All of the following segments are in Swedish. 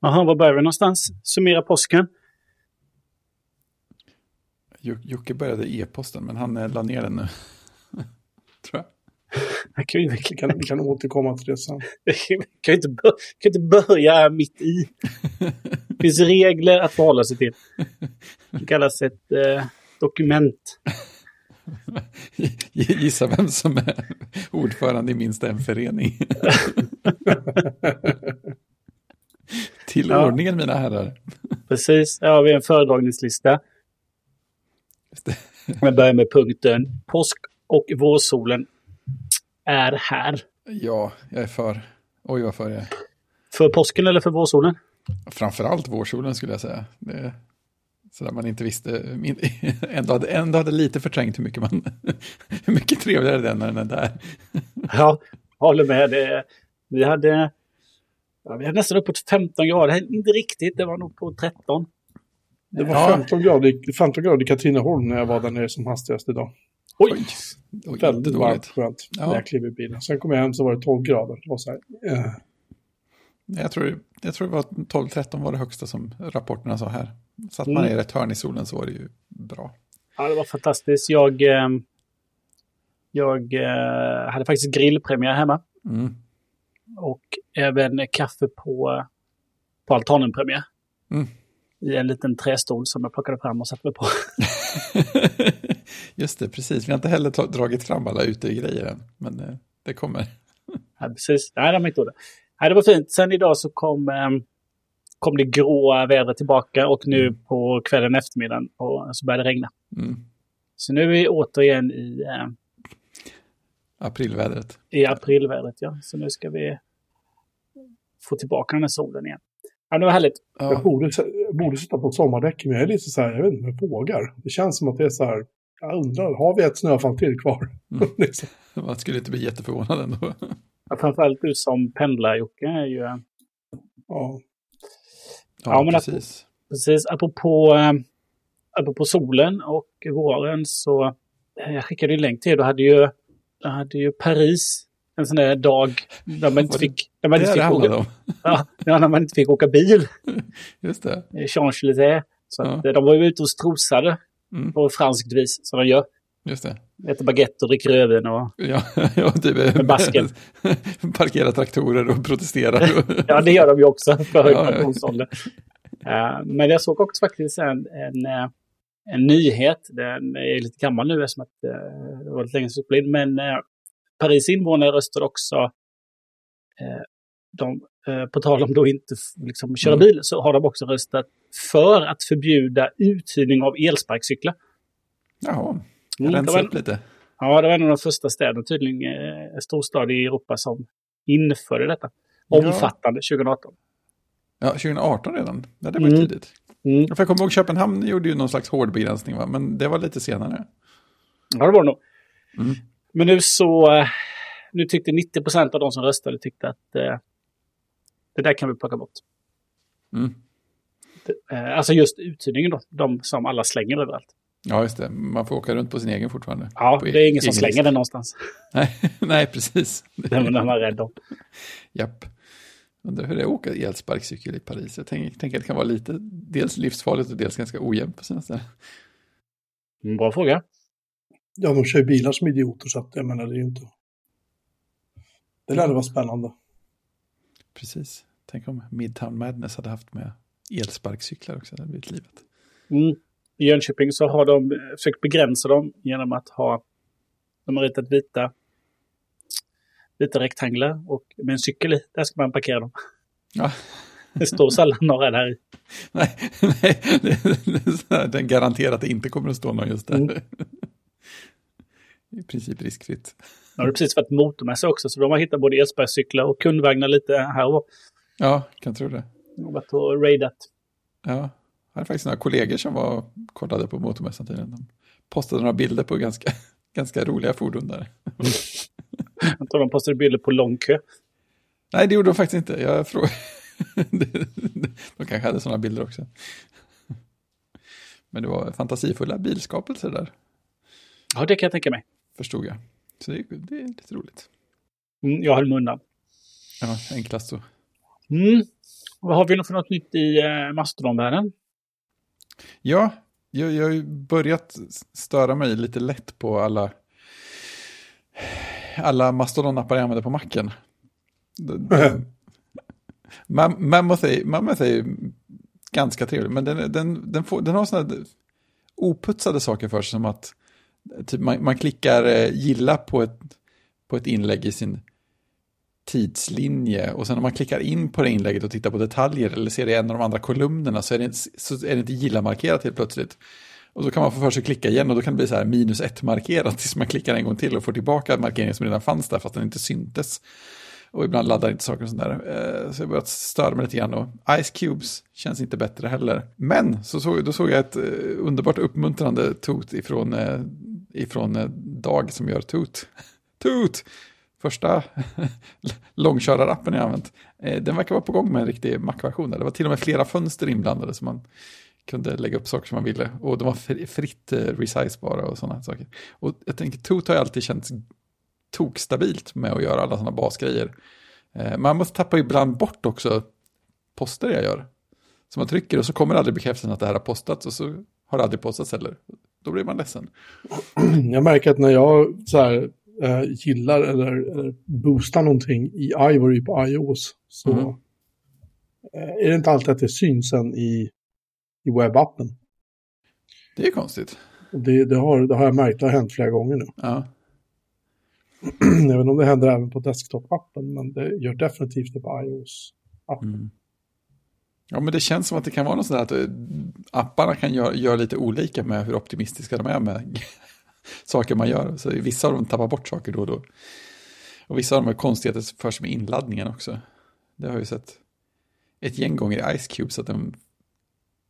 Jaha, var börjar vi någonstans? Summera påsken. Jocke började e-posten, men han la ner den nu. Tror jag. Jag kan, vi, kan, vi kan återkomma till det sen. Vi kan inte, bör, kan inte börja mitt i. Det finns regler att förhålla sig till. Det kallas ett eh, dokument. Gissa vem som är ordförande i minst en förening. Till ja. ordningen mina herrar. Precis, här har vi en föredragningslista. Jag börjar med punkten påsk och vårsolen är här. Ja, jag är för. Oj, vad för jag är. För påsken eller för vårsolen? Framförallt vårsolen skulle jag säga. Det, så där man inte visste, ändå hade, ändå hade lite förträngt hur mycket, man, hur mycket trevligare den när den är där. Ja, håller med. Det, vi, hade, ja, vi hade nästan uppåt 15 grader, inte riktigt, det var nog på 13. Det var 15 grader, 15 grader i Katrineholm när jag var där nere som hastigast idag. Oj! Oj Väldigt varmt, skönt ja. när jag klev i bilen. Sen kom jag hem så var det 12 grader. Det var så här, uh. jag, tror, jag tror det var 12-13 var det högsta som rapporterna sa här. Satt man mm. i rätt hörn i solen så var det ju bra. Ja, det var fantastiskt. Jag, eh, jag eh, hade faktiskt grillpremiär hemma. Mm. Och även kaffe på, på altanen-premiär. Mm. I en liten trästol som jag plockade fram och satte mig på. Just det, precis. Vi har inte heller dragit fram alla utegrejer än, men eh, det kommer. ja, precis. Nej, inte det. Nej, det var fint. Sen idag så kom, eh, kom det gråa vädret tillbaka och nu mm. på kvällen eftermiddagen och så började det regna. Mm. Så nu är vi återigen i... Eh, aprilvädret. I aprilvädret, ja. Så nu ska vi få tillbaka den här solen igen. Ja, det var härligt. Ja. Jag borde, borde sitta på sommardäck, men jag är lite så här, jag vet inte om jag vågar. Det känns som att det är så här, jag undrar, har vi ett snöfall till kvar? Mm. liksom. Man skulle inte bli jätteförvånad ändå. ja, framförallt du som pendlar, Jocke, är ju... Ja. Ja, ja men precis. Apropå, precis, apropå, äh, apropå solen och våren så, eh, jag skickade ju en länk till er, då hade ju, då hade ju Paris en sån där dag där man inte fick, där man inte fick, åka, ja, när man inte fick åka bil. Just det. Champs-Élysées. Så ja. de var ju ute och strosade mm. på franskt vis, som de gör. Just det. Äter baguette och dricker rödvin och... Ja, ja typ. Med basken. Parkerar traktorer och protesterar. ja, det gör de ju också för ja. Ja. Uh, men jag såg också faktiskt en, en, eh, en nyhet. Den är lite gammal nu eftersom att, uh, det var lite länge sedan Men uh, Paris invånare röstade också, uh, de, på tal om då inte liksom, köra mm. bil, så har de också röstat för att förbjuda uthyrning av elsparkcyklar. Jaha. Mm, rensa upp lite. Ja, det var en av de första städerna, tydligen eh, storstad i Europa som införde detta. Omfattande ja. 2018. Ja, 2018 redan. Ja, det var mm. tidigt. Mm. För jag kommer ihåg Köpenhamn gjorde ju någon slags hård begränsning, va? men det var lite senare. Ja, det var det nog. Mm. Men nu så, eh, nu tyckte 90 procent av de som röstade tyckte att eh, det där kan vi plocka bort. Mm. Eh, alltså just uthyrningen då, de som alla slänger överallt. Ja, just det. Man får åka runt på sin egen fortfarande. Ja, det är ingen som slänger den någonstans. nej, nej, precis. Den är man rädd om. Japp. Undrar hur det är att åka elsparkcykel i Paris. Jag tänker, tänker att det kan vara lite, dels livsfarligt och dels ganska ojämnt på sina ställen. Bra fråga. Ja, de kör bilar som idioter så att jag menar det är ju inte... Det lär vara spännande. Precis. Tänk om Midtown Madness hade haft med elsparkcyklar också. Det hade blivit livet. Mm i Jönköping så har de försökt begränsa dem genom att ha, de har ritat vita, vita rektanglar och med en cykel i, där ska man parkera dem. Ja. Det står sällan några där i. Nej, nej det, den garanterar att det inte kommer att stå någon just där. Mm. I princip riskfritt. Ja, det är precis varit motormässa också, så de har hittat både elsparkcyklar och kundvagnar lite här och. Ja, kan tro det. De har varit och raidat. Ja, jag hade faktiskt några kollegor som var kollade på motormässan tiden. De postade några bilder på ganska, ganska roliga fordon där. Jag tror de postade bilder på långkö. Nej, det gjorde de faktiskt inte. Jag frågade. de kanske hade sådana bilder också. Men det var fantasifulla bilskapelser där. Ja, det kan jag tänka mig. Förstod jag. Så det, det är lite roligt. Mm, jag höll mig undan. Ja, enklast så. Mm. Vad har vi för något nytt i eh, Mastodon-världen? Ja, jag, jag har ju börjat störa mig lite lätt på alla, alla Mastodon-appar jag använder på macken. Mammoth är, Mammoth är ganska trevlig, men den, den, den, får, den har sådana oputsade saker för sig som att typ man, man klickar eh, gilla på ett, på ett inlägg i sin tidslinje och sen om man klickar in på det inlägget och tittar på detaljer eller ser det i en av de andra kolumnerna så är det, så är det inte gilla-markerat helt plötsligt. Och så kan man få för sig att klicka igen och då kan det bli så här minus ett markerat tills man klickar en gång till och får tillbaka markeringen som redan fanns där fast den inte syntes. Och ibland laddar inte saker och sånt där. Eh, så jag börjat störa mig lite grann och Ice Cubes känns inte bättre heller. Men så såg, då såg jag ett eh, underbart uppmuntrande tot ifrån, ifrån Dag som gör Toot. Toot! Första långkörarappen jag använt. Eh, den verkar vara på gång med en riktig Mac-version. Det var till och med flera fönster inblandade så man kunde lägga upp saker som man ville. Och de var fritt eh, resizebara och sådana saker. Och jag tänker, Toot har ju alltid känts tokstabilt med att göra alla sådana basgrejer. Eh, man måste tappa ibland bort också poster jag gör. Så man trycker och så kommer aldrig bekräftelsen att det här har postats och så har det aldrig postats heller. Då blir man ledsen. Jag märker att när jag så här, äh, gillar eller, eller boostar någonting i Ivory på iOS så mm. är det inte alltid att det syns sen i, i webbappen. Det är konstigt. Det, det, har, det har jag märkt, det har hänt flera gånger nu. Ja. Inte om det händer även på desktop-appen, men det gör definitivt det på iOS-appen. Mm. Ja, men det känns som att det kan vara något sådär att eh, apparna kan göra, göra lite olika med hur optimistiska de är med saker man gör. Så vissa av dem tappar bort saker då och då. Och vissa av dem är konstigheter för sig med inladdningen också. Det har jag ju sett ett gäng gånger i Ice Cube så att den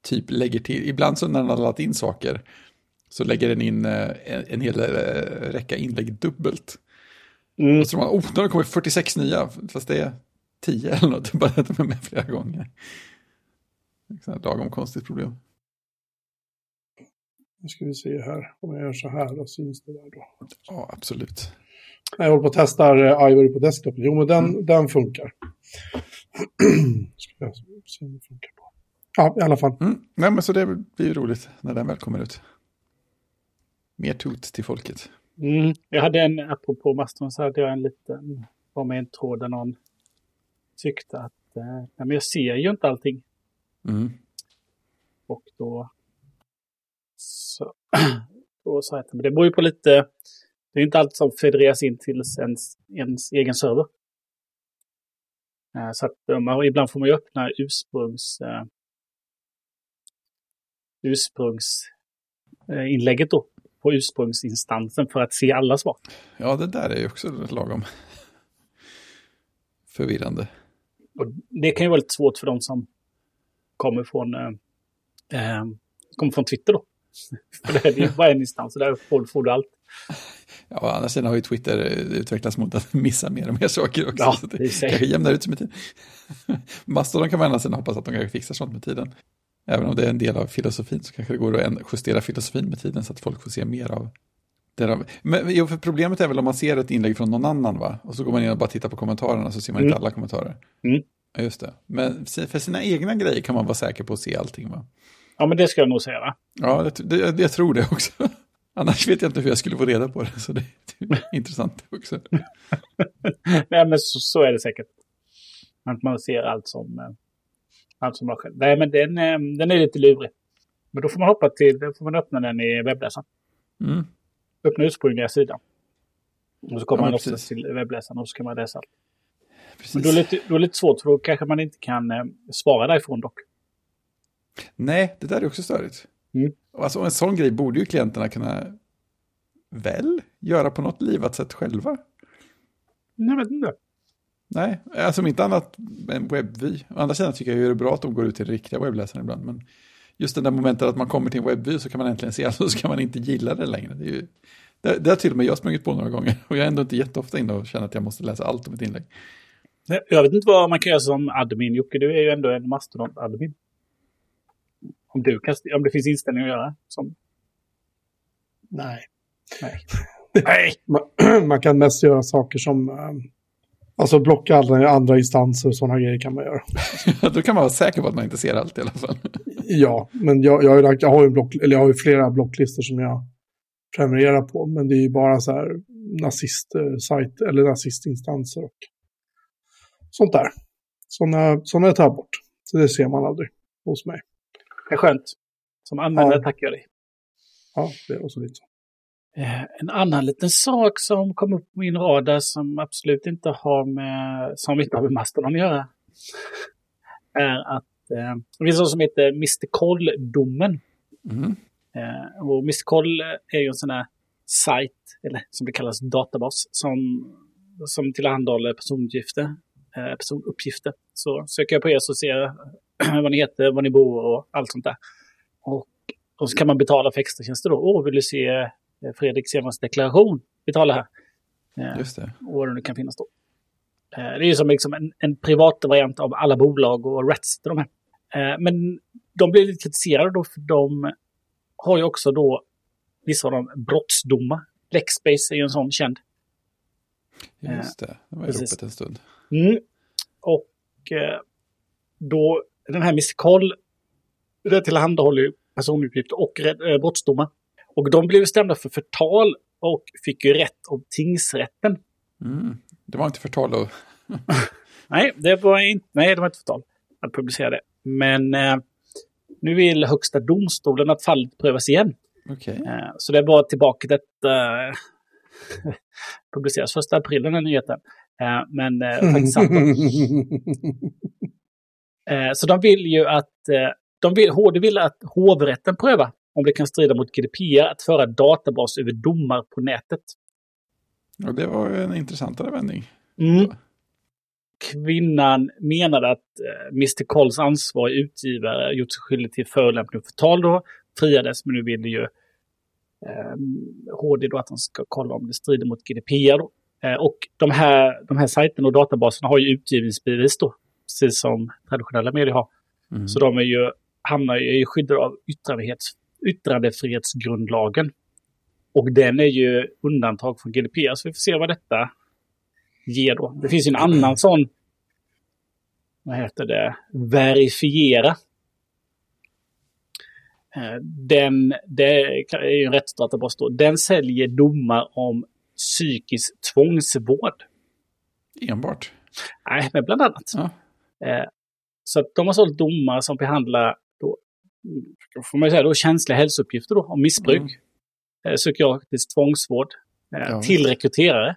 typ lägger till, ibland så när den har laddat in saker så lägger den in eh, en, en hel eh, räcka inlägg dubbelt. Mm. Och så man, oh, nu har det kommit 46 nya, fast det är 10 eller något, bara att de är med flera gånger. Ett lagom konstigt problem. Nu ska vi se här, om jag gör så här, då syns det där då. Ja, absolut. Jag håller på att testa uh, Ivory på desktop. Jo, men den, mm. den funkar. ska jag se om det funkar på. Ja, i alla fall. Mm. Nej, men så det blir roligt när den väl kommer ut. Mer tot till folket. Mm. Jag hade en, apropå Mastodon, så hade jag en liten, var med en tråd där någon tyckte att eh, nej, men jag ser ju inte allting. Mm. Och då, så, då sa jag att det beror ju på lite, det är inte allt som federeras in till ens, ens egen server. Eh, så att man, ibland får man ju öppna ursprungs, eh, ursprungsinlägget då på ursprungsinstansen för att se alla svar. Ja, det där är ju också lagom förvirrande. Och det kan ju vara lite svårt för de som kommer från, eh, eh kommer från Twitter då. för det är ju bara en instans, och där får, du allt. Ja, å andra sidan har ju Twitter utvecklats mot att missa mer och mer saker också. Ja, så det, kanske jämnar ut sig med tiden. Mastodon kan man å andra sidan hoppas att de kanske fixar sånt med tiden. Även om det är en del av filosofin så kanske det går att justera filosofin med tiden så att folk får se mer av det. Men för problemet är väl om man ser ett inlägg från någon annan va? Och så går man in och bara tittar på kommentarerna så ser man mm. inte alla kommentarer. Mm. Just det. Men för sina egna grejer kan man vara säker på att se allting va? Ja, men det ska jag nog säga va? Ja, det, det, jag tror det också. Annars vet jag inte hur jag skulle få reda på det, så det är intressant också. Nej, men så, så, är det säkert. Att man ser allt som eh, han som var själv. Nej, men den, eh, den är lite lurig. Men då får man hoppa till, då får man öppna den i webbläsaren. Mm. Öppna ursprungliga sidan. Och så kommer ja, man också till webbläsaren och så kan man läsa allt. Precis. Men då är, lite, då är det lite svårt för då kanske man inte kan eh, svara därifrån dock. Nej, det där är också störigt. Mm. Alltså en sån grej borde ju klienterna kunna väl göra på något livat sätt själva. Jag vet inte. Nej, alltså om inte annat en webbvy. Å andra sidan tycker jag ju det är bra att de går ut till riktiga webbläsare ibland. Men just det där momentet att man kommer till en webbvy så kan man äntligen se, alltså så kan man inte gilla det längre. Det, är ju, det, det har till och med jag sprungit på några gånger. Och jag är ändå inte jätteofta inne och känner att jag måste läsa allt om ett inlägg. Jag vet inte vad man kan göra som admin. Jocke, du är ju ändå en mastodont-admin. Om, du kan, om det finns inställningar att göra. Som... Nej. Nej. Nej. Man, man, kan mest göra saker som... Um Alltså blocka alla andra instanser och sådana grejer kan man göra. Då kan man vara säker på att man inte ser allt i alla fall. Ja, men jag, jag, har, ju lagt, jag, har, ju block, eller jag har ju flera blocklistor som jag prenumererar på. Men det är ju bara så här nazistsajt eller nazistinstanser och sånt där. Sådana, sådana tar jag bort. Så det ser man aldrig hos mig. Det är skönt. Som användare Ja. tackar jag dig. Ja, det är också lite så. Eh, En annan liten sak som kom upp på min radar som absolut inte har med, som inte har med Mastodon att göra. Är att eh, det finns något som heter Mr. Koll-domen. Mm. Eh, och Mr. Koll är ju en sån här sajt, eller som det kallas databas, som, som tillhandahåller personuppgifter. Eh, personuppgifter. Så söker jag på er så ser jag vad ni heter, var ni bor och allt sånt där. Och, och så kan man betala för extra tjänster då. Åh, vill du se eh, Fredrik Semans deklaration? Betala här. Eh, Just det. och vad det nu kan finnas då. Eh, Det är ju som liksom en, en privat variant av alla bolag och Rats. De här. Eh, Men de blir lite kritiserade då för de har ju också då vissa av dem brottsdomar. Lexbase är ju en sån känd. Just det. Det var precis. ropet en stund. Mm. Och eh, då den här Mr. Koll, tillhandahåller ju personuppgifter och eh, brottsdomar. Och de blev stämda för förtal och fick ju rätt av tingsrätten. Mm. Det var inte förtal och... Nej, det var inte, nej, det var inte förtal att publicera det. Men eh, nu vill Högsta domstolen att fallet prövas igen. Okej. Eh, så det bara tillbaka till att eh, publiceras första april den här nyheten. Eh, men eh, faktiskt sant. Eh, så de vill ju att eh, de vill, HD vill att hovrätten prövar om det kan strida mot GDPR att föra databas över domar på nätet. Och det var ju en intressantare vändning. Mm. Kvinnan menade att eh, Mr. Colls ansvarig utgivare gjort sig skyldig till förolämpning och förtal då. Friades, men nu vill ju eh, HD då att de ska kolla om det strider mot GDPR. Då. Eh, och de här, de här sajterna och databaserna har ju utgivningsbevis då, precis som traditionella medier har. Mm. Så de är ju, hamnar ju i skyddade av yttrandefrihets, yttrandefrihetsgrundlagen. Och den är ju undantag från GDPR, så vi får se vad detta ger då. Det finns ju en annan sån, vad heter det, verifiera. Eh, Den, det är ju en rättsdatabas då. Den säljer domar om psykisk tvångsvård. Enbart. Nej, men bland annat. Ja. Eh, Så att de har sålt domar som behandlar, då, får man säga, då, känsliga hälsouppgifter då, om missbruk, Mm. eh, psykiatrisk tvångsvård, eh, Ja. till rekryterare.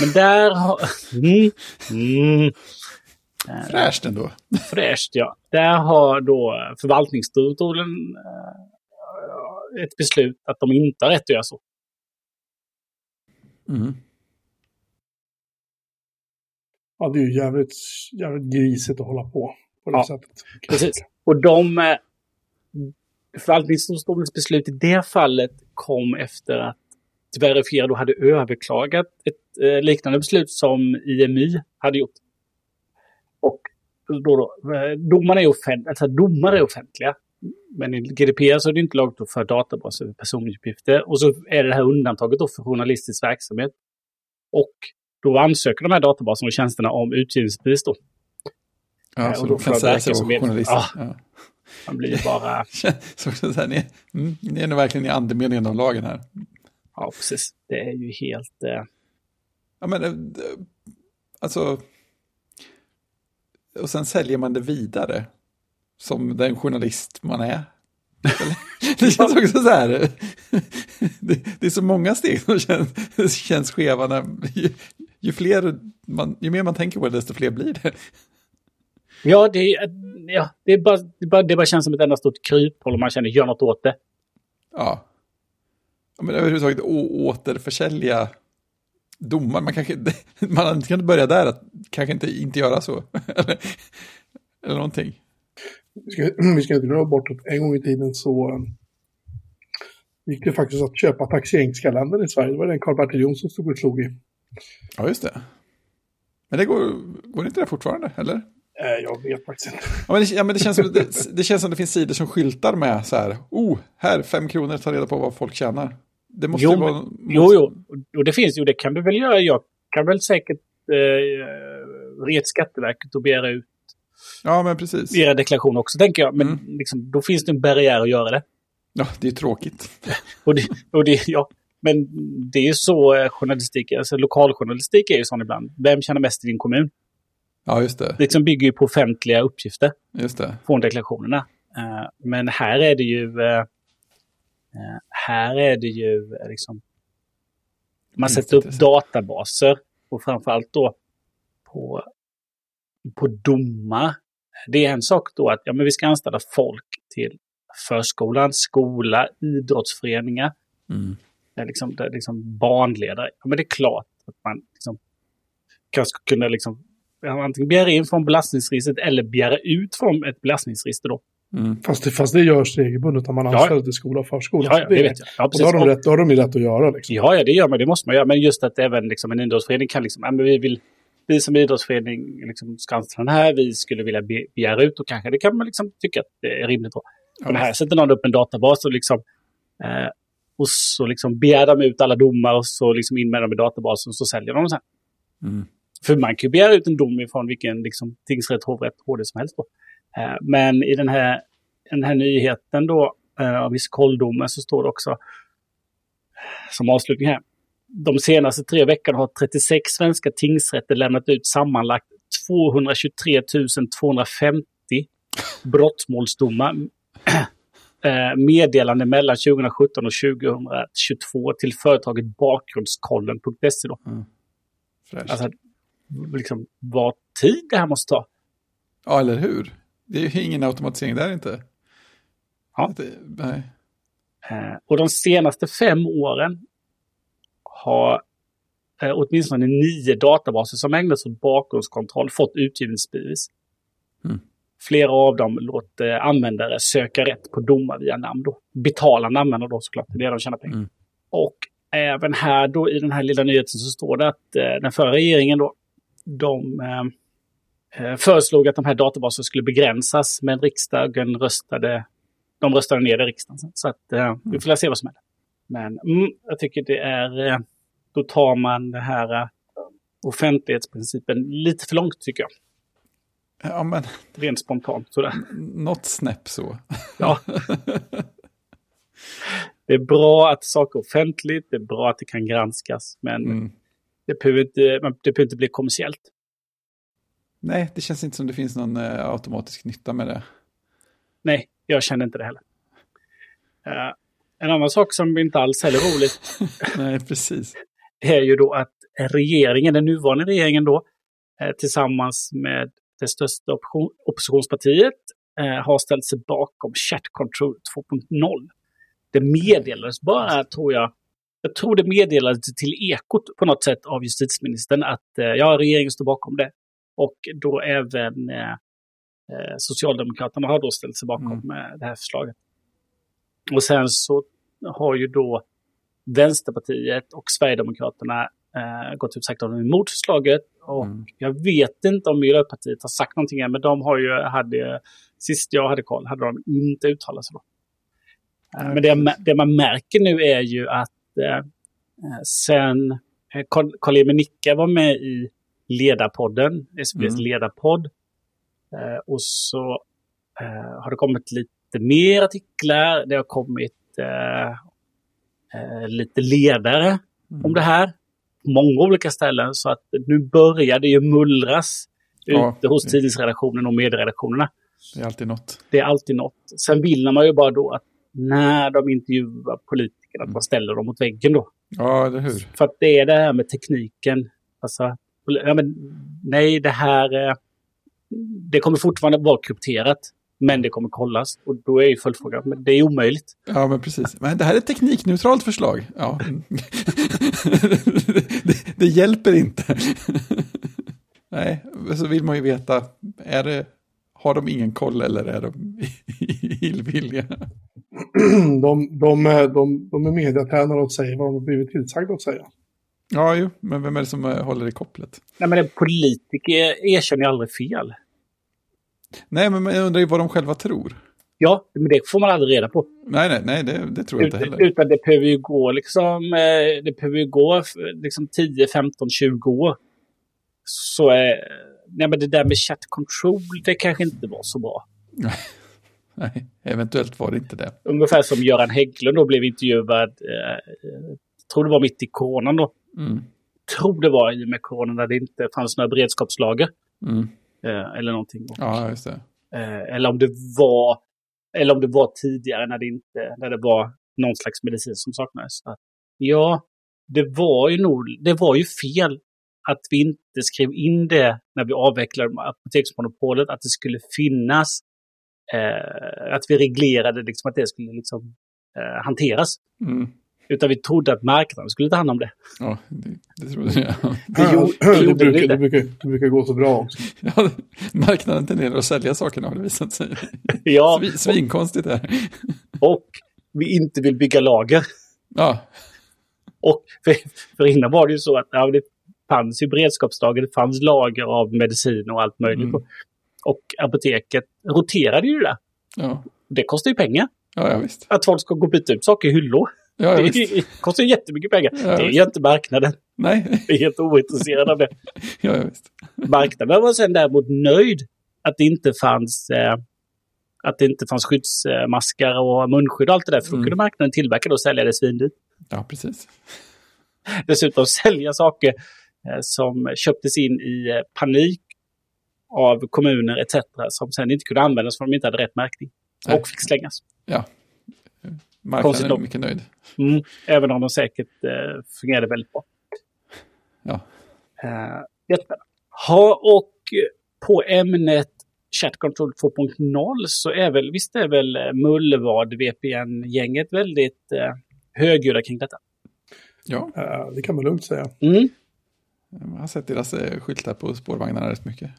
Men där har... Mm, mm, eh, Fräscht ändå. fräscht, ja. Där har då förvaltningsdomstolen eh, ett beslut att de inte har rätt att göra så. Mm. Ja, det är ju jävligt, jävligt grisigt att hålla på på det Ja, sättet. Precis. Och de... eh, Förvaltningsdomstolens beslut i det fallet kom efter att Verifiera då hade överklagat ett eh, liknande beslut som IMY hade gjort. Och då, då, eh, domarna är offentliga, alltså domar är offentliga. Men i GDPR så är det inte lagligt att för databaser över personuppgifter. Och så är det det här undantaget då för journalistisk verksamhet. Och då ansöker de här databaserna och tjänsterna om utgivningsbevis då. Ja, och så då de kan säga en- journalister. Ja. Ja. Man blir ju bara... Så så här, ni, mm, ni är nog verkligen i andemeningen av lagen här. Ja, precis. Det är ju helt... Eh, Ja, men eh, alltså. Och sen säljer man det vidare. Som den journalist man är. Det känns också så här. Det, det är så många steg som känns, känns skeva. När, ju, ju, fler man, ju mer man tänker på det, desto fler blir det. ja, det, är- ja det, bara, det, bara, det bara känns som ett enda stort kryphål och man känner gör något åt det. Ja. men överhuvudtaget återförsälja domar. Man kanske man kan börja där, att kanske inte, inte göra så. eller, eller någonting. Vi ska, vi ska inte glömma bort att en gång i tiden så um, gick det faktiskt att köpa taxeringskalendern i Sverige. Det var den Karl-Bertil Jonsson stod och slog i. Ja, just det. Men det går, går inte det fortfarande, eller? Eh, jag vet faktiskt inte. Ja, men det, ja, men det, känns som, det, det känns som det finns sidor som skyltar med så här, oh, här, fem kronor, ta reda på vad folk tjänar. Det måste Jo, ju vara... Jo, jo. Och det finns ju, det kan du väl göra. Jag kan väl säkert eh, ringa till Skatteverket och begära ut Ja, men precis. era deklarationer också, tänker jag. Men Mm. liksom, då finns det en barriär att göra det. Ja, det är tråkigt. Och det, och det ja. Men det är ju så eh, journalistik, alltså lokaljournalistik är ju sån ibland. Vem tjänar mest i din kommun? Ja, just det. Det liksom bygger ju på offentliga uppgifter Just det. från deklarationerna. Eh, men här är det ju... eh, här är det ju liksom... Man sätter upp databaser och framförallt då på, på domar. Det är en sak då att ja, men vi ska anställa folk till förskolan, skola, idrottsföreningar, Mm. liksom, liksom barnledare. Ja, men det är klart att man liksom, kan kunna liksom, ja, antingen begära in från belastningsregistret eller begära ut från ett belastningsregister. Då. Mm. Fast det, fast det görs regelbundet när man Ja, anställer till skola och förskola. Ja, Så ja, det vet jag. Ja, Och precis. då har, de Och- rätt, då har de ju rätt att göra liksom. Ja, ja, det gör man. Det måste man göra. Men just att även liksom, en idrottsförening kan liksom, ja, men vi vill, vi som idrottsförening liksom, ska anställa den här, vi skulle vilja be, begära ut och kanske det kan man liksom tycka att det är rimligt. Men här sätter någon upp en databas och liksom, eh, och så liksom begär de ut alla domar och så liksom in med dem i databasen och så säljer de dem sen. Mm. För man kan ju begära ut en dom ifrån vilken liksom, tingsrätt, hovrätt, HD som helst. Då. Eh, men i den här, den här nyheten då, eh, av Iskoldomen så står det också som avslutning här. De senaste tre veckorna har 36 svenska tingsrätter lämnat ut sammanlagt 223 250 brottmålsdomar. eh, meddelande mellan 2017 och 2022 till företaget bakgrundskollen.se. Då. Fräscht. Alltså, liksom, vad tid det här måste ta. Ja, eller hur? Det är ju ingen automatisering där inte. Ja. Det, nej. Eh, och de senaste fem åren har eh, åtminstone nio databaser som ägnar sig åt bakgrundskontroll fått utgivningsbevis. Mm. Flera av dem låter användare söka rätt på domar via namn. Då. Betalande användare då såklart, det är det de tjänar pengar. Mm. Och även här då i den här lilla nyheten så står det att eh, den förra regeringen då, de eh, eh, föreslog att de här databaserna skulle begränsas, men riksdagen röstade, de röstade ner det i riksdagen. Så att eh, vi får se vad som händer. Men mm, jag tycker det är, eh, då tar man det här eh, offentlighetsprincipen lite för långt tycker jag. Ja, men Rent spontant sådär. något snäpp så. Ja. Det är bra att saker är offentligt, det är bra att det kan granskas, men Mm. det, behöver inte, det behöver inte bli kommersiellt. Nej, det känns inte som det finns någon eh, automatisk nytta med det. Nej, jag känner inte det heller. Eh, en annan sak som inte alls heller är roligt Nej, precis. Är ju då att regeringen, den nuvarande regeringen då, eh, tillsammans med det största opposition, oppositionspartiet, eh, har ställt sig bakom Chat Control 2.0. Det meddelades bara, tror jag, jag tror det meddelades till Ekot på något sätt av justitieministern att eh, ja, regeringen står bakom det. Och då även eh, Socialdemokraterna har då ställt sig bakom Mm. det här förslaget. Och sen så har ju då Vänsterpartiet och Sverigedemokraterna eh, gått ut sagt att de är emot förslaget. Och Mm. jag vet inte om Miljöpartiet har sagt någonting än, men de har ju, hade, sist jag hade koll, hade de inte uttalat sig då. Nej, men det, det man märker nu är ju att eh, eh, sen eh, Carl-Emil Nicka var med i Ledarpodden, SVTs Mm. ledarpodd. Eh, och så eh, har det kommit lite mer artiklar. Det har kommit eh, eh, lite ledare Mm. om det här. På många olika ställen. Så att nu börjar det ju mullras Ja, ute hos tidningsredaktionen och medieredaktionerna. Det är alltid något. Det är alltid något. Sen vill man ju bara då att när de intervjuar politikerna, att Mm. man ställer dem mot väggen då. Ja, eller hur? För att det är det här med tekniken. Alltså, ja, men, nej, det här... eh, Det kommer fortfarande vara krypterat. Men det kommer kollas. Och då är ju följdfrågan, men det är omöjligt. Ja, men precis. Men det här är ett teknikneutralt förslag. Ja. det, det hjälper inte. Nej, så vill man ju veta, är det, har de ingen koll eller är de illvilliga? de, de, är- de, de är mediatränare och säger vad de har blivit tillsagda att säga. Ja, jo, men vem är det som eh, håller i kopplet? Nej, men en politiker erkänner ju aldrig fel. Nej, men jag undrar ju vad de själva tror. Ja, men det får man aldrig reda på. Nej, nej, nej, det, det tror jag inte heller. utan det behöver ju gå liksom, eh, det behöver ju gå liksom 10, 15, 20 år så är... Nej, men det där med chat control, det kanske inte var så bra. Nej, eventuellt var det inte det. Ungefär som Göran Hägglund då blev intervjuad, eh, tror det var mitt i coronan då. Mm. Tror det var i och med coronan när det inte fanns några beredskapslager. Mm. Eh, eller någonting. Ja, just det. Eh, eller om det var eller om det var tidigare när det, inte, när det var någon slags medicin som saknades. Att, ja, det var ju nog, det var ju fel att vi inte skrev in det när vi avvecklade apoteksmonopolet, att det skulle finnas, eh, att vi reglerade liksom att det skulle liksom, eh, hanteras. Mm. Utan vi trodde att marknaden skulle ta hand om det. Ja, det, det trodde jag. Det, Ja, gjorde, det, brukar, det brukar, det brukar gå så bra också. Ja, marknaden tenderar att sälja sakerna har det visat sig. Ja, Svin, svinkonstigt är och vi inte vill bygga lager. Ja, Och för, för innan var det ju så att ja, det fanns ju beredskapslager, det fanns lager av medicin och allt möjligt. Mm. Och apoteket roterade ju det där. ja, Det kostar ju pengar. ja, ja visst. Att folk ska gå och byta ut saker i hyllor. Ja, ja, det visst. kostar jättemycket pengar. Ja, det är ju inte marknaden. Nej, Vi är helt ointresserade av det. ja, ja, visst. Marknaden var sen däremot nöjd att det inte fanns eh, att det inte fanns skyddsmaskar och munskydd och allt det där. För då Mm. kunde marknaden tillverka det och sälja det svindyrt. Ja, precis. dessutom sälja saker eh, som köptes in i eh, panik av kommuner etc. som sen inte kunde användas för de inte hade rätt märkning. Nej. Och fick slängas. Konstigt Marknaden är mycket nöjd. Mm. Även om de säkert eh, fungerade väldigt bra. Ja. Eh, jättespännande. Ha, och eh, på ämnet Chat Control 2.0 så är väl, visst är väl eh, Mullvad VPN-gänget väldigt eh, högljudda kring detta. Ja, Eh, det kan man lugnt säga. Mm. jag har sett deras eh, skyltar på spårvagnarna rätt mycket.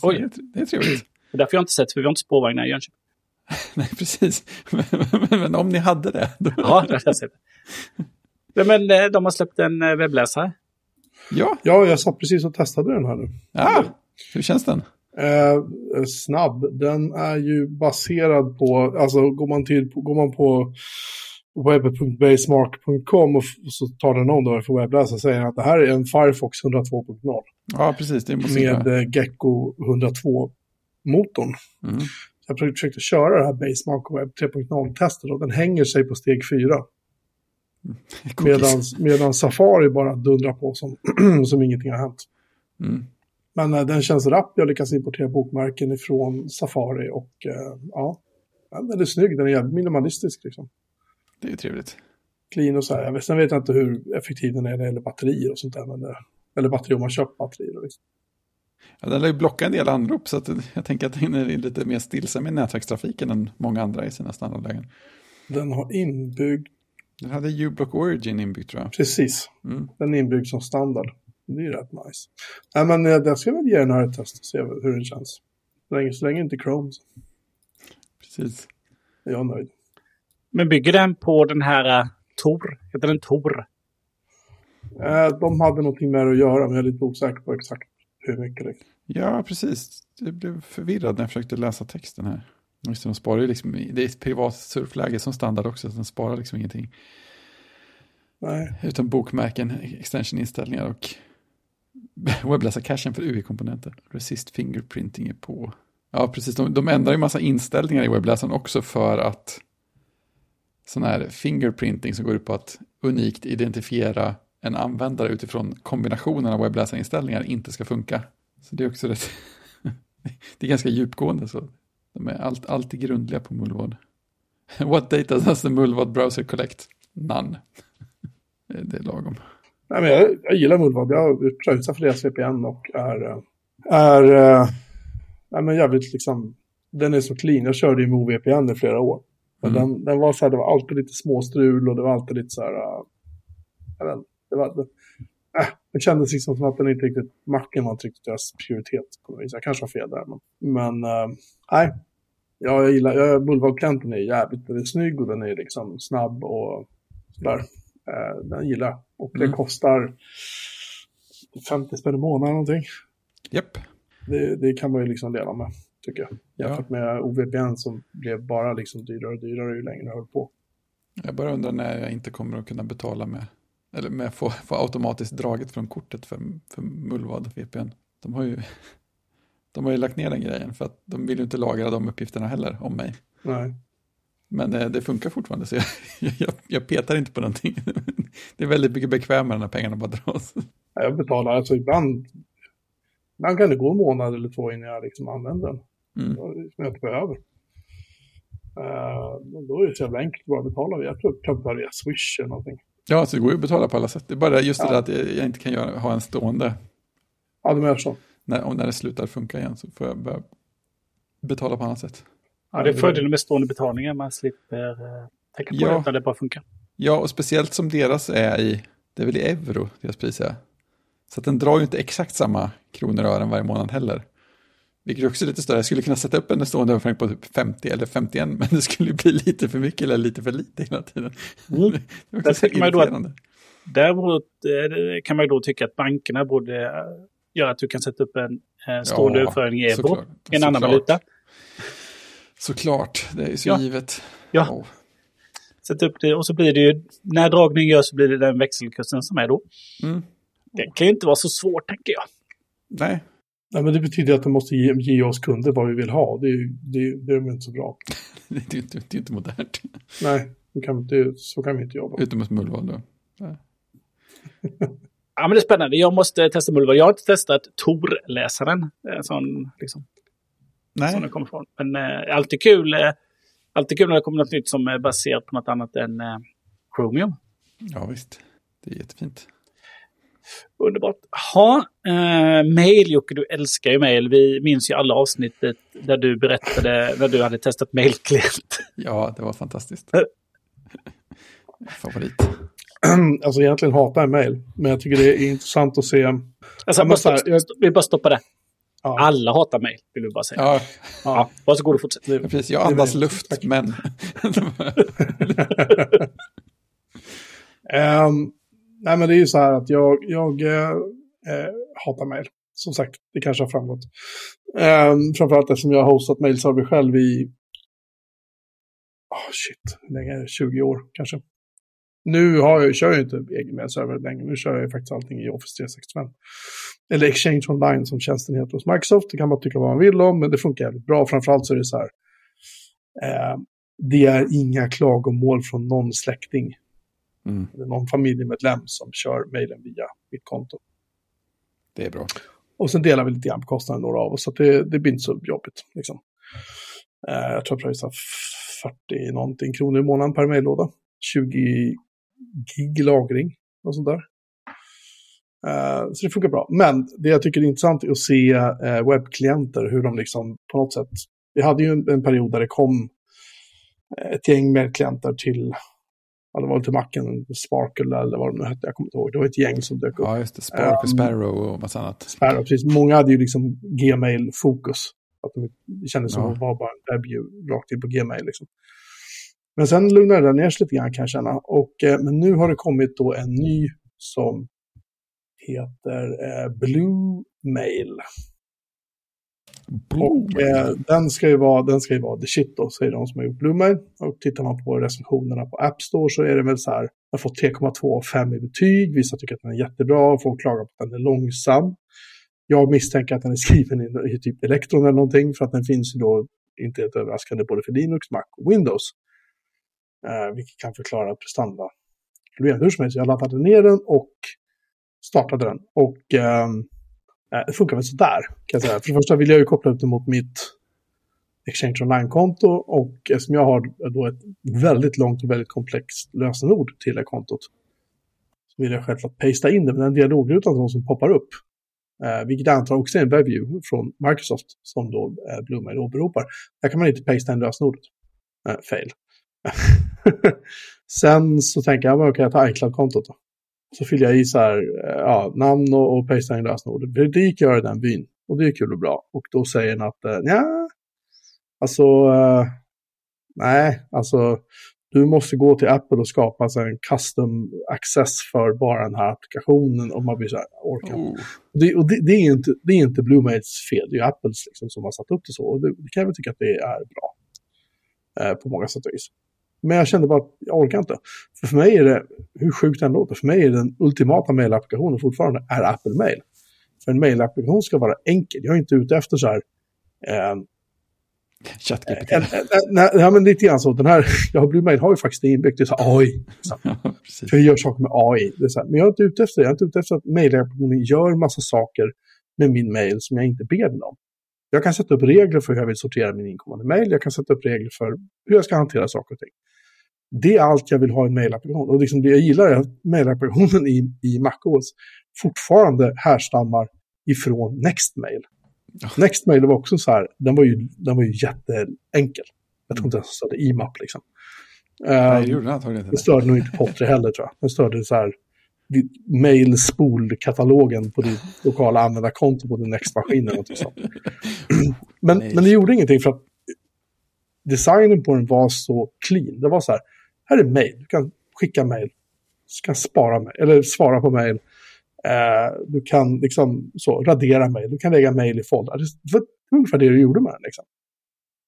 På Oj. Det, är- det är trevligt. Det är därför jag inte sett, för vi har inte spårvagnar i Jönköping. Nej, precis. Men, men, men om ni hade det, då... Ja, det jag sett. Nej, Men eh, de har släppt en eh, webbläsare. Ja, Ja, jag satt precis och testade den här nu. ja. Hur känns den? Eh, snabb. Den är ju baserad på, alltså går man, till, går man på webb.basemark.com och, så tar den om då för webbläsare säger att det här är en Firefox 102.0 Ja, precis. Det är med eh, Gecko 102-motorn. Mm. Jag försökte köra det här Basemark Web 3.0-testet och den hänger sig på steg 4. Cookies. Medan Safari bara dundrar på som, som ingenting har hänt. Mm. Men eh, den känns rapp. Jag lyckas importera bokmärken ifrån Safari och eh, ja, den är snygg. Den är jävligt minimalistisk liksom. Det är ju trevligt. Clean och så här. Sen vet jag inte hur effektiv den är när det gäller batterier och sånt där. Men, det- eller batterier om man köpt batterier. Liksom. Ja, den lär ju blocka en del anrop, så att jag tänker att den är lite mer stillsam i nätverkstrafiken än många andra i sina standardlägen. Den har inbyggd, Den hade U-Block Origin inbyggt tror jag. precis, Mm. den är inbyggd som standard. Det är ju rätt nice. Nej men eh, jag ska väl ge den här ett test och se hur den känns. Så länge, så länge inte Chrome så Precis. är jag nöjd. Men bygger den på den här uh, Tor? Heter den Tor? Eh, de hade någonting med det att göra men jag är lite osäker på exakt hur mycket. Liksom. Ja, precis. Jag blev förvirrad när jag försökte läsa texten här. Just de sparar ju liksom, det är ett privat surfläge som standard också, så den sparar liksom ingenting. Nej, Utan bokmärken, extension-inställningar och webbläsarcachen för UI-komponenter. Resist fingerprinting är på. Ja, precis. De, de ändrar ju massa inställningar i webbläsaren också för att sån här fingerprinting som går ut på att unikt identifiera en användare utifrån kombinationen av webbläsarinställningar inte ska funka. Så det är också rätt, det är ganska djupgående så. De är allt, alltid grundliga på Mullvad. What data does the Mullvad browser collect? None. Det är- lagom. Nej men jag, jag gillar Mullvad. Jag har pröjsat för deras VPN och är, är eh, nej, men jävligt liksom, den är så clean. Jag körde ju Move VPN i flera år. Men Mm. den, den var så här, det var alltid lite småstrul och det var alltid lite så här, eh, jag vet det var, det, äh, det kändes liksom som att den inte riktigt, macken var inte riktigt deras prioritet på något vis. Jag kanske har fel där, men, men eh, nej. Ja, jag gillar, jag, Mullvad-klienten är jävligt, den är snygg och den är liksom snabb och sådär. Eh, den gillar jag. Och det Mm. kostar 50 spänn i månaden någonting. Japp. Det, det kan man ju liksom leva med, tycker jag. Ja. Jämfört med OVPN som blev bara liksom dyrare och dyrare ju längre jag höll på. Jag bara undrar när jag inte kommer att kunna betala med Eller med få, få automatiskt draget från kortet för, för Mullvad VPN. De har, ju, de har ju lagt ner den grejen för att de vill ju inte lagra de uppgifterna heller om mig. Nej. Men eh, det funkar fortfarande så jag, jag, jag, petar inte på någonting. Det är väldigt mycket bekvämare när pengarna bara dras. Jag betalar, alltså ibland, ibland kan det gå en månad eller två innan jag liksom använder den. Mm. Som jag inte behöver. Uh, då är det så jävla enkelt att bara betala via, jag tror jag betalar via Swish eller någonting. Ja, så det går ju att betala på alla sätt. Det är bara just det där att jag inte kan göra, ha en stående. Ja, de gör så. När, och när det slutar funka igen så får jag börja betala på annat sätt. Ja, det är fördelen med stående betalningar. Man slipper uh, tänka på ja. det när det bara funkar. Ja, och speciellt som deras är i, det är väl i euro, deras pris är. Så den drar ju inte exakt samma kronor och ören varje månad heller. Vilket också är lite större. Jag skulle kunna sätta upp en stående överföring på typ 50 eller 51, men det skulle bli lite för mycket eller lite för lite hela tiden. Mm. där, kan man då att, där kan man ju då tycka att bankerna borde göra att du kan sätta upp en stående ja, överföring i euro, en så annan valuta. Såklart, det är ju så ja. givet. Ja. Oh. Sätt upp det och så blir det ju, när dragningen görs så blir det den växelkursen som är då. Mm. Det kan ju inte vara så svårt tänker jag. Nej, Nej, men det betyder att de måste ge, ge oss kunder vad vi vill ha. Det, det, det är inte så bra. det, är inte, det är inte modernt. Nej, kan, det, så kan vi inte jobba. Utom hos Mullvad då. ja, men det är spännande. Jag måste testa Mullvad. Jag har inte testat Tor-läsaren. Eh, sån, liksom, Nej. Som den kommer ifrån. Men äh, alltid kul. Äh, alltid kul när det kommer något nytt som är baserat på något annat än äh, Chromium. Ja, visst. Det är jättefint. Underbart. Ha, eh, mail Jocke, du älskar ju mail. Vi minns ju alla avsnittet där du berättade när du hade testat mailklient. Ja, det var fantastiskt. Favorit. Alltså egentligen hatar jag mail, men jag tycker det är intressant att se. Alltså, bara stopp, jag... Vi bara stoppa det. Ja. Alla hatar mail, vill du bara säga. Ja. Ja, varsågod och fortsätt. Ja, precis, jag andas luft, men... um, nej men det är ju så här att jag, jag eh, eh hatar mejl. Som sagt, det kanske har framgått. Eh, framförallt eftersom jag har hostat mejlserver själv i... Oh, shit, hur länge är det? 20 år kanske. Nu har jag, kör jag inte egen mejlserver längre. Nu kör jag faktiskt allting i Office 365. Eller Exchange Online som tjänsten heter hos Microsoft. Det kan man tycka vad man vill om, men det funkar jävligt bra. Framförallt så är det så här. Eh, det är inga klagomål från någon släkting Mm. Eller någon familjemedlem som kör mejlen via mitt konto. Det är bra. Och sen delar vi lite grann på kostnaden några av oss, så det, det blir inte så jobbigt. Liksom. Uh, jag tror jag pröjsar 40 någonting kronor i månaden per mejllåda. 20 gig lagring och sånt där. Uh, så det funkar bra. Men det jag tycker är intressant är att se uh, webbklienter, hur de liksom på något sätt... Vi hade ju en, en period där det kom ett gäng med klienter till det var till macken, Sparkle eller vad de nu hette, jag kommer inte ihåg. Det var ett gäng som dök upp. Ja, just det, Sparkle, um, Sparrow och massa annat. Sparrow, precis. Många hade ju liksom Gmail-fokus. Att de, det kändes som att det var bara en webbview rakt in på Gmail. Liksom. Men sen lugnade det ner sig lite grann kan jag känna. Och, eh, men nu har det kommit då en ny som heter eh, Blue Mail. Och eh, den, ska ju vara, den ska ju vara the shit då, säger de som har gjort Bloomer. Och tittar man på recensionerna på App Store så är det väl så här, den har fått 3,2 av 5 i betyg. Vissa tycker att den är jättebra, folk klagar på att den är långsam. Jag misstänker att den är skriven i, i typ Electron eller någonting, för att den finns ju då, inte helt överraskande, både för Linux, Mac och Windows. Eh, vilket kan förklara prestanda. Hur som helst, jag laddade ner den och startade den. Och eh, Eh, det funkar väl sådär, kan jag säga. För det första vill jag ju koppla upp det mot mitt Exchange Online-konto och eftersom jag har då ett väldigt långt och väldigt komplext lösenord till det kontot så vill jag självklart pasta in det med den dialogrutan som poppar upp. Eh, vilket jag antar också är en webview från Microsoft som då eh, Bluemail åberopar. Där kan man inte pasta in lösenordet. Eh, fail. Sen så tänker jag, okej, jag tar iCloud-kontot då. Så fyller jag i så här, eh, ja, namn och, och pastar in lösenord. Det gick jag i den byn. Och det är kul och bra. Och då säger den att, eh, ja, alltså, uh, nej, alltså, du måste gå till Apple och skapa så en custom access för bara den här applikationen. Och man blir så här, orkar oh. det, och det, det, är inte, det är inte Bluemates fel, det är Apples liksom som har satt upp det så. Och det, det kan jag väl tycka att det är bra. Eh, på många sätt och vis. Men jag kände bara att jag orkar inte. För, för mig är det, hur sjukt det än låter, för mig är den ultimata mailapplikationen fortfarande är Apple Mail. För en mailapplikation ska vara enkel. Jag är inte ute efter så här... Eh, ChatGPT. eh, nej, nej, men lite grann så. Den här, jag Blue Mail har ju faktiskt inbyggt i så här AI. Så. Ja. För jag gör saker med AI. Det är så här, men jag är inte ute efter det. Jag är inte ute efter att mailapplikationen gör massa saker med min mail som jag inte ber den om. Jag kan sätta upp regler för hur jag vill sortera min inkommande mail. Jag kan sätta upp regler för hur jag ska hantera saker och ting. Det är allt jag vill ha i en mailapplikation. Och liksom det jag gillar är att mailapplikationen i, i MacOS fortfarande härstammar ifrån Nextmail. Ja. Nextmail var också så här, den var ju, den var ju jätteenkel. Jag tror inte ens att det stod IMAP liksom. Nej, Ehm, det gjorde den antagligen störde nog inte Potri heller tror jag. Den störde så här mail-spol-katalogen på ditt lokala användarkonto på din Next-maskin eller något sånt. men, Nej. men det gjorde ingenting för att designen på den var så clean. Det var så här, här är mail, du kan skicka mail, du kan spara mail, eller svara på mail. Eh, du kan liksom så, radera mail, du kan lägga mail i foldrar. Det var ungefär det du gjorde med den. Liksom.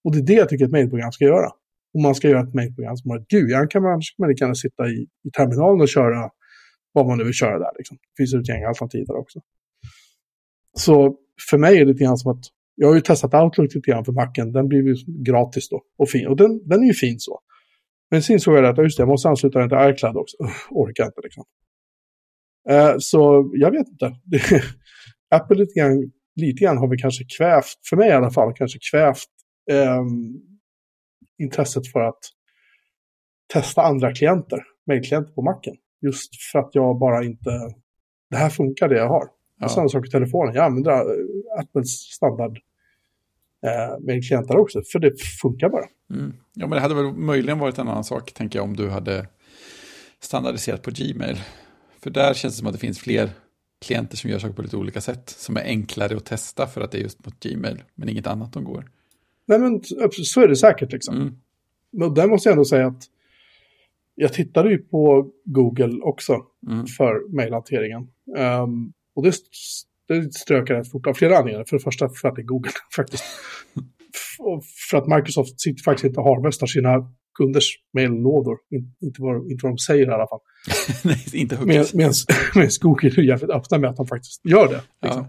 Och det är det jag tycker ett mailprogram ska göra. Om man ska göra ett mailprogram som har ett GUI, kan man, man lika sitta i, i terminalen och köra vad man nu vill köra där. Liksom. Det finns ett gäng alternativ där också. Så för mig är det lite grann som att, jag har ju testat Outlook lite grann för Macen, den blir ju gratis då och fin. Och den, den är ju fin så. Men sen insåg jag att just det, jag måste ansluta den till iCloud också. Orkar inte liksom. Eh, så jag vet inte. Apple lite grann, lite grann har vi kanske kvävt, för mig i alla fall, kanske kvävt ehm, intresset för att testa andra klienter, mailklienter på macken. Just för att jag bara inte, det här funkar det jag har. Ja. Och samma sak i telefonen, jag använder eh, Apples standard eh, mailklienter också, för det funkar bara. Mm. Ja, men det hade väl möjligen varit en annan sak, tänker jag, om du hade standardiserat på Gmail. För där känns det som att det finns fler klienter som gör saker på lite olika sätt, som är enklare att testa för att det är just mot Gmail, men inget annat de går. Nej men så är det säkert liksom. Mm. Men där måste jag ändå säga att jag tittade ju på Google också Mm. för mejlhanteringen. Ehm, och det, det strök jag rätt fort av flera anledningar. För det första för att det är Google faktiskt. För att Microsoft sitter faktiskt inte harvestar sina kunders mejllådor. In, inte, vad, inte vad de säger i alla fall. Nej, inte Med, högt. medan, medan Google är jävligt öppna med att de faktiskt gör det. Liksom.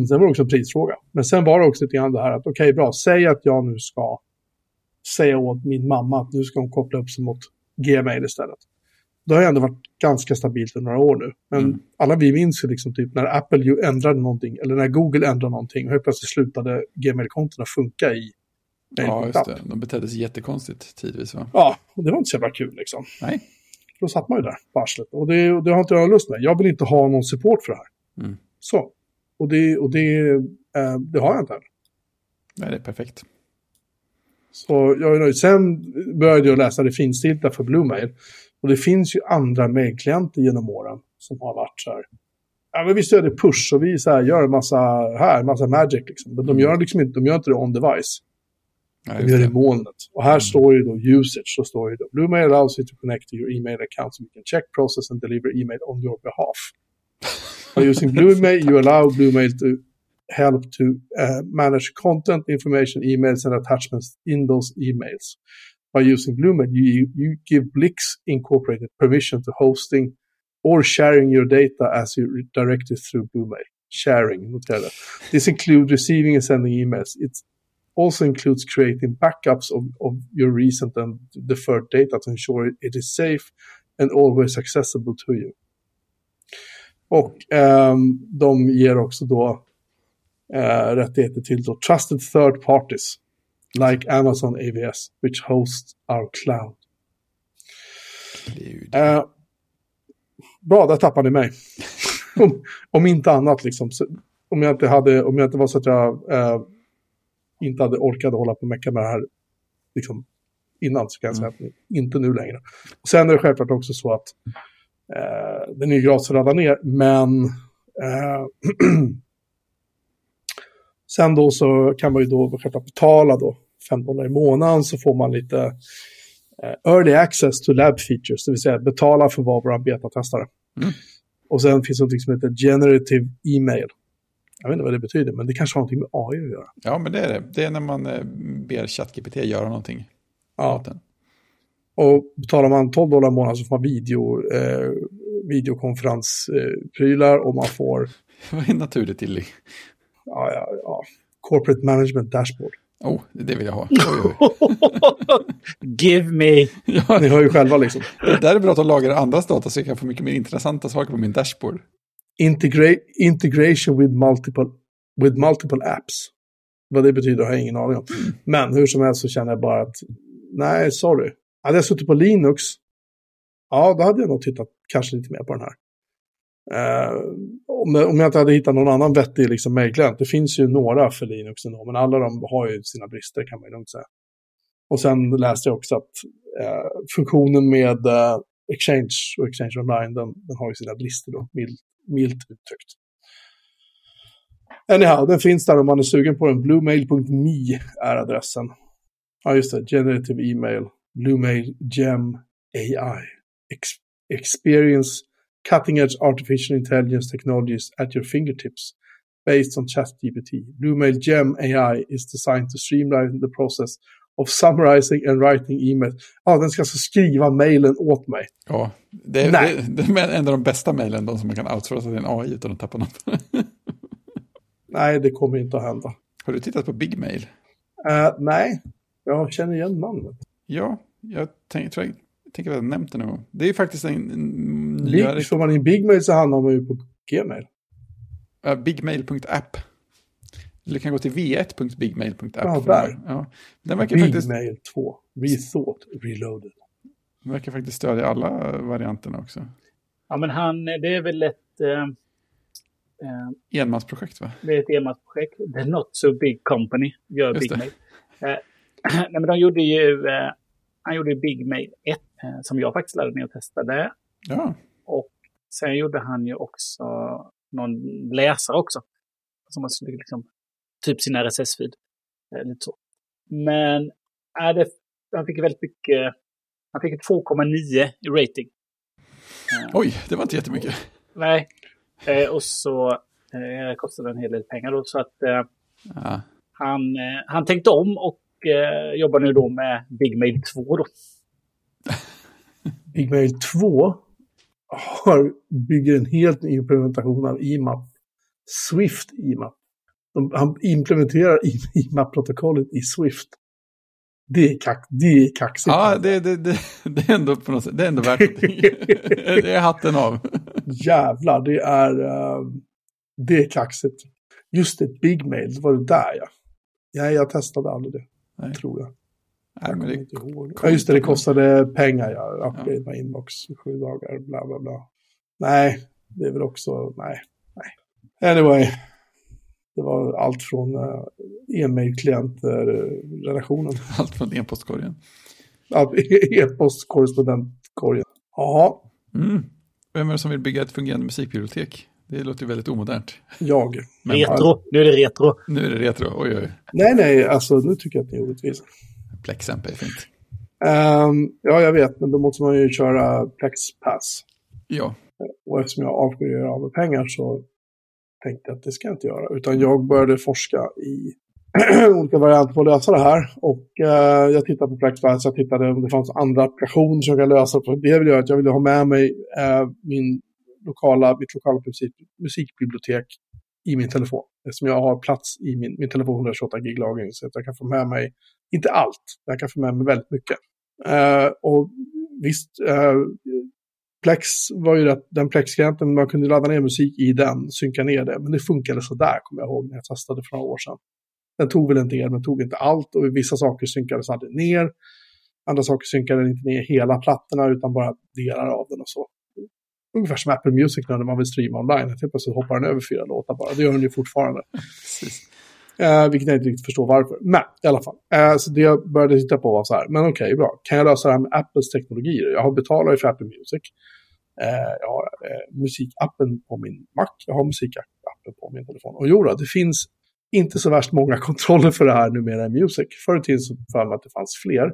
Ja. sen var det också en prisfråga. Men sen var det också lite grann det här att okej, bra, säg att jag nu ska säga åt min mamma att nu ska hon koppla upp sig mot Gmail istället. Det har ju ändå varit ganska stabilt under några år nu. Men Mm. alla vi minns ju liksom typ när Apple ju ändrade någonting, eller när Google ändrade någonting, och helt plötsligt slutade Gmail-kontona funka i ja, just det. De betedde sig jättekonstigt tidvis, va? Ja, och det var inte så jävla kul liksom. Nej. Då satt man ju där på arslet. Och det, och det har inte jag lust med. Jag vill inte ha någon support för det här. Mm. Så. Och det, och det, eh, det har jag inte heller. Nej, det är perfekt. Så jag är nöjd. Sen började jag läsa det finstilta för Bluemail. Och det finns ju andra mailklienter genom åren som har varit så här. Ja, men vi stödjer push och vi så här, gör en massa här, massa magic liksom. Men de gör, liksom inte, de gör inte det on device. Ja, De gör det i molnet. Och här står ju då usage. Så står ju då Bluemail allows you to connect to your email account so we can check, process and deliver email on your behalf. By using Bluemail you allow Bluemail to help to uh, manage content, information, emails and attachments in those emails. By using Lumen, you, you give Blix Incorporated permission to hosting or sharing your data as you direct it through Bluemail. Sharing, notera. This includes receiving and sending emails. It also includes creating backups of, of your recent and deferred data to ensure it, it is safe and always accessible to you. Och ehm, de ger också då eh, rättigheter till då trusted third parties like Amazon AVS which hosts our cloud. Eh, bra, där tappade ni mig. om, om inte annat liksom. Så, om, jag inte hade, om jag inte var så att jag eh, inte hade orkat hålla på och mecka med det här liksom, innan så kan jag säga att inte nu längre. Och sen är det självklart också så att eh, den är ju gratis att ladda ner, men eh, sen då så kan man ju då självklart betala då 5 dollar i månaden så får man lite eh, early access to lab features, det vill säga betala för att vara vår betatestare. Mm. Och sen finns det något som heter generative e-mail. Jag vet inte vad det betyder, men det kanske har någonting med AI att göra. Ja, men det är det. Det är när man eh, ber ChatGPT göra någonting Ja. Och betalar man 12 dollar i månaden så får man video, eh, videokonferensprylar och man får Vad är naturligt till ja, ja, ja, corporate management dashboard. Oh, det vill jag ha. Give me. Ja, Ni hör ju själva liksom. det där är bra att de lagrar andras data så jag kan få mycket mer intressanta saker på min dashboard. Integra integration with multiple, with multiple apps. Vad det betyder har jag ingen aning om. Men hur som helst så känner jag bara att nej, sorry. Hade jag suttit på Linux, ja, då hade jag nog tittat kanske lite mer på den här. Uh, om, om jag inte hade hittat någon annan vettig liksom, mailklient. Det finns ju några för Linux ändå, men alla de har ju sina brister kan man ju lugnt säga. Och sen läste jag också att uh, funktionen med uh, Exchange och Exchange Online, den, den har ju sina brister då, milt, milt uttryckt. Anyhow, den finns där om man är sugen på den. Bluemail.me är adressen. Ja, just det. Generative email. Bluemail Gem AI. Ex experience cutting edge artificial intelligence technologies at your fingertips based on ChatGPT. Bluemail Gem AI is designed to streamline the process of summarizing and writing emails. Ja, den ska alltså skriva mailen åt mig. Ja, det är, Nej. det, det är en av de bästa mejlen, de som man kan outsourca till en AI utan att tappa något. Nej, det kommer inte att hända. Har du tittat på Big Mail? Eh, nej, jag känner igen namnet. Ja, jag tänk, tänker att jag har nämnt det någon gång. Det är faktiskt en, en. Big, får man in Big Mail så hamnar man ju på Gmail. Uh, bigmail.app. Eller du kan gå till v1.bigmail.app. Ja, där. Ja, den verkar Big faktiskt, Mail 2. Rethought, reloaded. den verkar faktiskt stödja alla varianterna också. Ja, men han, det är väl ett, eh, eh, Enmansprojekt va? det är ett enmansprojekt. The Not So Big Company gör Just Big det. Mail. Eh, nej, men de gjorde ju, eh, han gjorde ju Big Mail 1, eh, som jag faktiskt lärde ner och testade. Ja, Och sen gjorde han ju också någon läsare också. Som man skulle liksom, typ sin RSS-feed. Eh, lite så. Men är det, han fick väldigt mycket, han fick ett 2,9 i rating. Eh, oj, det var inte jättemycket. Nej. Eh, och så eh, kostade det en hel del pengar då. Så att eh, Ja. han, eh, han tänkte om och eh, jobbar nu då med Big Mail 2 då. Big Mail 2 har, bygger en helt ny implementation av IMAP. Swift IMAP. De, han implementerar IMAP-protokollet i Swift. Det är, kack, det är kaxigt. Ja, det, det, det, det är ändå på något sätt, det är ändå värt det är hatten av. Jävlar, det är, eh, det är kaxigt. Just det, Big Mail, det var det där ja. Nej, jag testade aldrig det, Nej. tror jag. Nej, Jag men kommer det, inte ihåg. Ja, just det, det kostade pengar, ja. Upgrade my inbox, sju dagar, bla bla bla. Nej, det är väl också, nej, nej. Anyway, det var allt från uh, e-mail-klient-relationen. allt från e-postkorgen. Ja, E-postkorrespondentkorgen. Ja, Mm. Vem är det som vill bygga ett fungerande musikbibliotek? Det låter ju väldigt omodernt. jag. Men Retro, nu är det retro. nu är det retro. Oj, oj. Nej, nej, alltså nu tycker jag att det är orättvist. Plexamp är fint. Ehm, ja, jag vet, men då måste man ju köra PlexPass. Ja, Och eftersom jag avskyr att göra av med pengar så tänkte jag att det ska jag inte göra. Utan jag började forska i olika varianter på att lösa det här. Och eh, jag tittade på PlexPass, jag tittade om det fanns andra applikationer som jag kan lösa. För det vill jag att jag ville ha med mig eh, min lokala, mitt lokala musik, musikbibliotek i min telefon. Eftersom jag har plats i min, min telefon 128 gig lagring så att jag kan få med mig, inte allt, men jag kan få med mig väldigt mycket. Uh, och visst, uh, Plex var ju rätt, den Plex-klienten, man kunde ladda ner musik i den, synka ner det, men det funkade sådär, kommer jag ihåg när jag testade för några år sedan. Den tog väl en del, men tog inte allt, och vissa saker synkades aldrig ner. Andra saker synkade inte ner hela plattorna, utan bara delar av den och så. Ungefär som Apple Music när man vill streama online, helt plötsligt hoppar den över fyra låtar bara. Det gör den ju fortfarande. Eh, vilket jag inte riktigt förstår varför. Men i alla fall. Eh, så det jag började titta på var så här. Men okej, bra. Kan jag lösa det här med Apples teknologier? Jag har betalat för Apple Music. Eh, jag har eh, musikappen på min Mac. Jag har musikappen på min telefon. Och jo då, det finns inte så värst många kontroller för det här numera i Music. Förr i tiden så för att det fanns fler.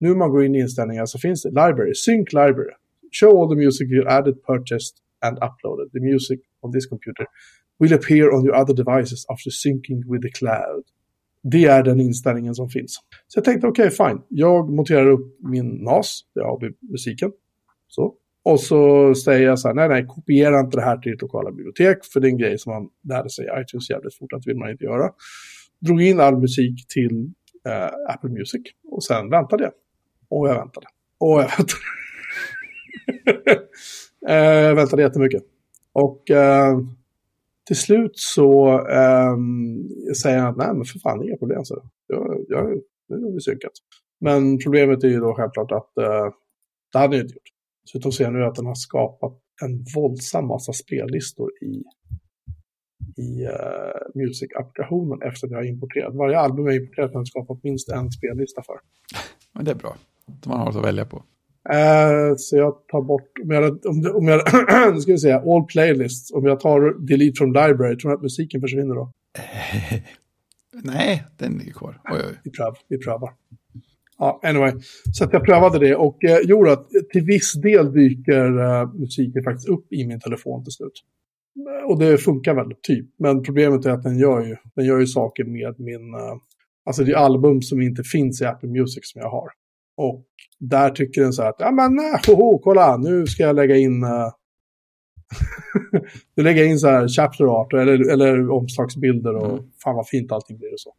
Nu när man går in i inställningar så finns det Library, Sync Library. Show all the music you added, purchased and uploaded. The music on this computer will appear on your other devices after syncing with the cloud. Det är den inställningen som finns. Så jag tänkte okej, okay, fine. Jag monterar upp min NAS, det har musiken. Så. Och så säger jag så här, nej, nej, kopiera inte det här till ditt lokala bibliotek, för det är en grej som man lärde sig i iTunes jävligt fort, att vill man inte göra. Drog in all musik till eh, Apple Music och sen väntade jag. Och jag väntade. Och jag väntade. eh, jag väntade jättemycket. Och eh, till slut så eh, säger han att nej men för fan inga problem. Så jag, jag, nu har vi synkat. Men problemet är ju då självklart att eh, det hade jag inte gjort. Dessutom ser jag nu att den har skapat en våldsam massa spellistor i, i uh, Music-applikationen efter att jag har importerat. Varje album jag har importerat har skapat minst en spellista för. Men det är bra. Som man har att välja på. Uh, så jag tar bort, om jag, om, om jag nu ska vi säga, all playlists. Om jag tar delete from library, tror du att musiken försvinner då? Nej, den är kvar. Oj, oj. Vi prövar. Vi prövar. Ja, anyway. Så att jag prövade det och eh, gjorde att till viss del dyker eh, musiken faktiskt upp i min telefon till slut. Och det funkar väl, typ. Men problemet är att den gör ju, den gör ju saker med min... Eh, alltså det är album som inte finns i Apple Music som jag har. Och där tycker den så här att, ja men, eh, oh, kolla, nu ska jag lägga in... Uh, nu lägger jag in så här chapter art eller, eller omslagsbilder och mm. fan vad fint allting blir och så.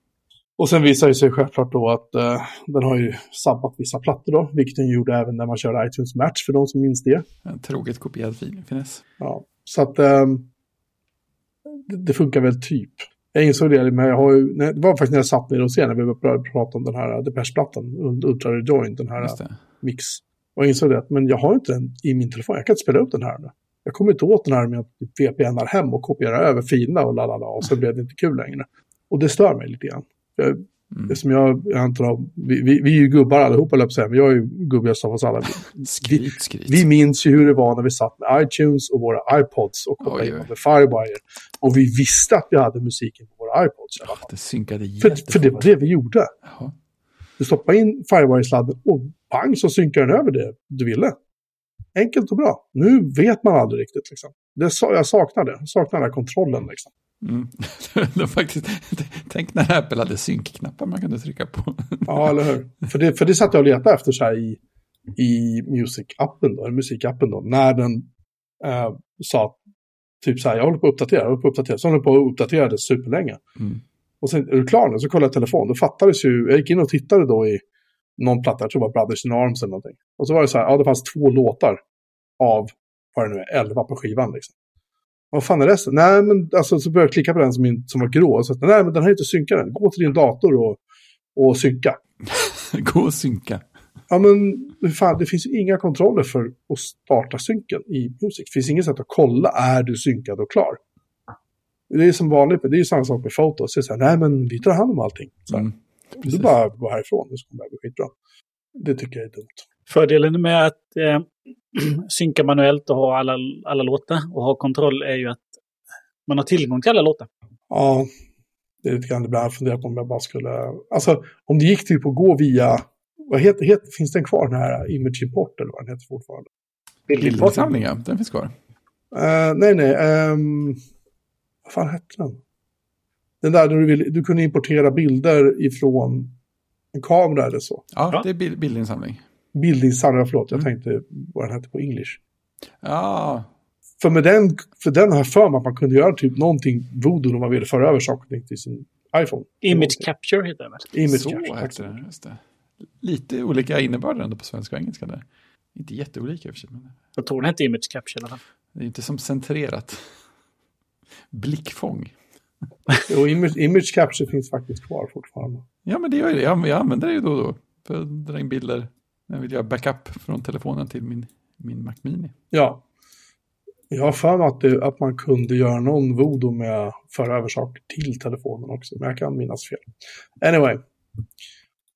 Och sen visar det sig självklart då att uh, den har ju sabbat vissa plattor då, vilket den gjorde även när man körde iTunes Match för de som minns det. En troget kopierad finess. Ja, så att um, det, det, funkar väl typ. Jag insåg det, men jag har ju, det var faktiskt när jag satt ner och se när vi började prata om den här Depeche-plattan, Ultra Rejoin, den här mix. Och jag insåg det, men jag har inte den i min telefon, jag kan inte spela upp den här nu. Jag kommer inte åt den här med att VPNar hem och kopiera över filerna och lalala och så blev det inte kul längre. Och det stör mig lite grann. Mm. Som jag, antar, vi, vi, vi är ju gubbar allihopa, säga, men jag är ju gubbigast av oss alla. skryt, skryt. Vi, minns ju hur det var när vi satt med iTunes och våra iPods och kopplade in med Firewire. Och vi visste att vi hade musiken på våra iPods. Ja, det synkade för, för det var det vi gjorde. Jaha. Du stoppade in Firewire-sladden och pang så synkar den över det du ville. Enkelt och bra. Nu vet man aldrig riktigt. Liksom. Det, jag saknar det. Jag saknar den här kontrollen. Liksom. Mm. faktiskt, tänk när Apple hade synkknappar man kunde trycka på. ja, eller hur. För det, för det satt jag och letade efter så här i, i Music-appen då, musikappen då, när den äh, sa typ så här, jag håller på att uppdatera, jag håller på att uppdatera, så håller på att uppdatera det superlänge. Mm. Och sen, är du klar nu? Så kollade jag telefon, då fattades ju, jag gick in och tittade då i någon platta, jag tror det var Brothers in Arms eller någonting. Och så var det så här, ja det fanns två låtar av, vad det nu är, elva på skivan liksom. Vad fan är resten? Nej, men alltså, så började jag klicka på den som, som var grå. Så att, nej, men den här är inte synkad Gå till din dator och, och synka. Gå och synka. Ja, men fan, det finns inga kontroller för att starta synken i Music. Det finns inget sätt att kolla, är du synkad och klar? Det är som vanligt, det är ju samma sak med fotos. Så nej, men vi tar hand om allting. Så mm, du bara gå härifrån, det kommer bli skitbra. Det tycker jag är dumt. Fördelen med att eh, synka manuellt och ha alla, alla låtar och ha kontroll är ju att man har tillgång till alla låtar. Ja, det är lite grann ibland jag funderar på om jag bara skulle... Alltså, om det gick typ att gå via... Vad heter, heter, finns den kvar, den här Image Import eller vad den heter fortfarande? Bildinsamling, ja. Den finns kvar. Uh, nej, nej. Um, vad fan hette den? Den där där du, vill, du kunde importera bilder ifrån en kamera eller så. Ja, det är bildinsamling. Bildinsamling, förlåt. Jag mm. tänkte vad den hette på English. Ja. För med den, för den har för mig att man kunde göra typ någonting voodoo om man ville föra över saker till sin iPhone. Image capture heter det väl? Image så capture. Heter det, just det. Lite olika innebörd ändå på svenska och engelska där. Inte jätteolika i och för sig. Men... Jag tror den hette Image capture i alla fall. Det är inte som centrerat. Blickfång. jo, image, image capture finns faktiskt kvar fortfarande. Ja, men det gör det. Jag, jag använder det ju då och då. För att dra in bilder jag vill göra backup från telefonen till min, min Mac Mini. Ja. Jag har för mig att, det, att man kunde göra någon voodoo med för föra över saker till telefonen också. Men jag kan minnas fel. Anyway.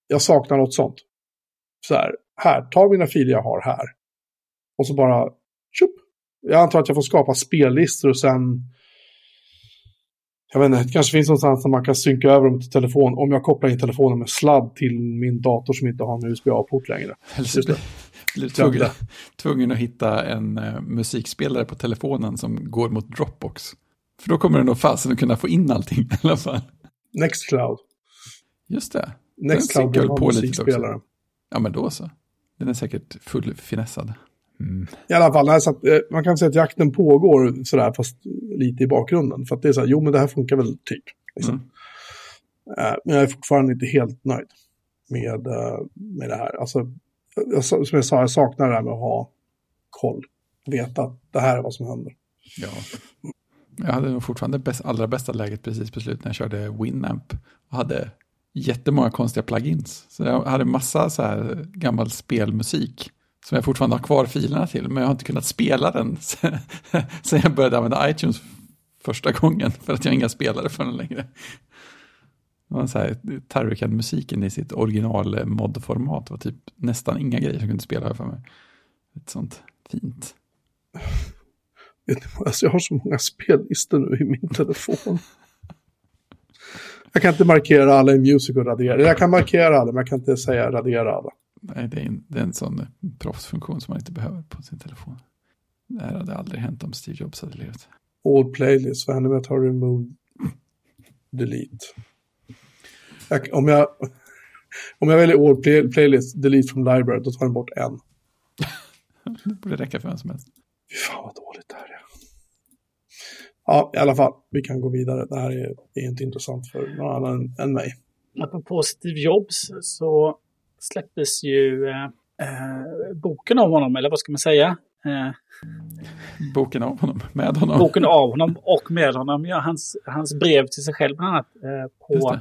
Jag saknar något sånt. Så här, här, ta mina filer jag har här. Och så bara, tjup. Jag antar att jag får skapa spellistor och sen jag vet inte, det kanske finns någonstans där man kan synka över dem till telefon om jag kopplar in telefonen med sladd till min dator som inte har en USB-A-port längre. Eller blir, tvungen, tvungen att hitta en uh, musikspelare på telefonen som går mot Dropbox. För då kommer den nog fasen att kunna få in allting i alla fall. Nextcloud. Just det. Nextcloud på ha musikspelare. Ja, men då så. Den är säkert fullfinessad. Mm. I alla fall, så att, eh, man kan säga att jakten pågår sådär, fast lite i bakgrunden. För att det är så här, jo men det här funkar väl typ. Liksom. Mm. Eh, Men jag är fortfarande inte helt nöjd med, eh, med det här. Alltså, jag, som jag sa, jag saknar det här med att ha koll. Veta att det här är vad som händer. Ja. Jag hade nog fortfarande bäst, allra bästa läget precis på slutet när jag körde Winamp. Och hade jättemånga konstiga plugins. Så jag hade massa så här gammal spelmusik. Som jag fortfarande har kvar filerna till. Men jag har inte kunnat spela den sen jag började använda iTunes första gången. För att jag har inga spelare för den längre. Det var så här, Tarrican-musiken i sitt original modformat var typ nästan inga grejer som kunde spela för mig. Ett sånt fint. Alltså, jag har så många spellistor nu i min telefon. Jag kan inte markera alla i Music och radera. Jag kan markera alla, men jag kan inte säga radera alla. Nej, det är, en, det är en sån proffsfunktion som man inte behöver på sin telefon. Det här hade aldrig hänt om Steve Jobs hade levat. All playlist, vad händer med att ha remove delete? Jag, om, jag, om jag väljer all play, playlist, delete from library, då tar den bort en. Det borde räcka för vem som helst. Fy fan vad dåligt det här är. Ja, i alla fall, vi kan gå vidare. Det här är, är inte intressant för någon annan än, än mig. Apropå Steve Jobs så släpptes ju eh, eh, boken om honom, eller vad ska man säga? Eh, Boken av honom, med honom. boken av honom och med honom. Ja, hans, hans brev till sig själv bland annat. Eh, på,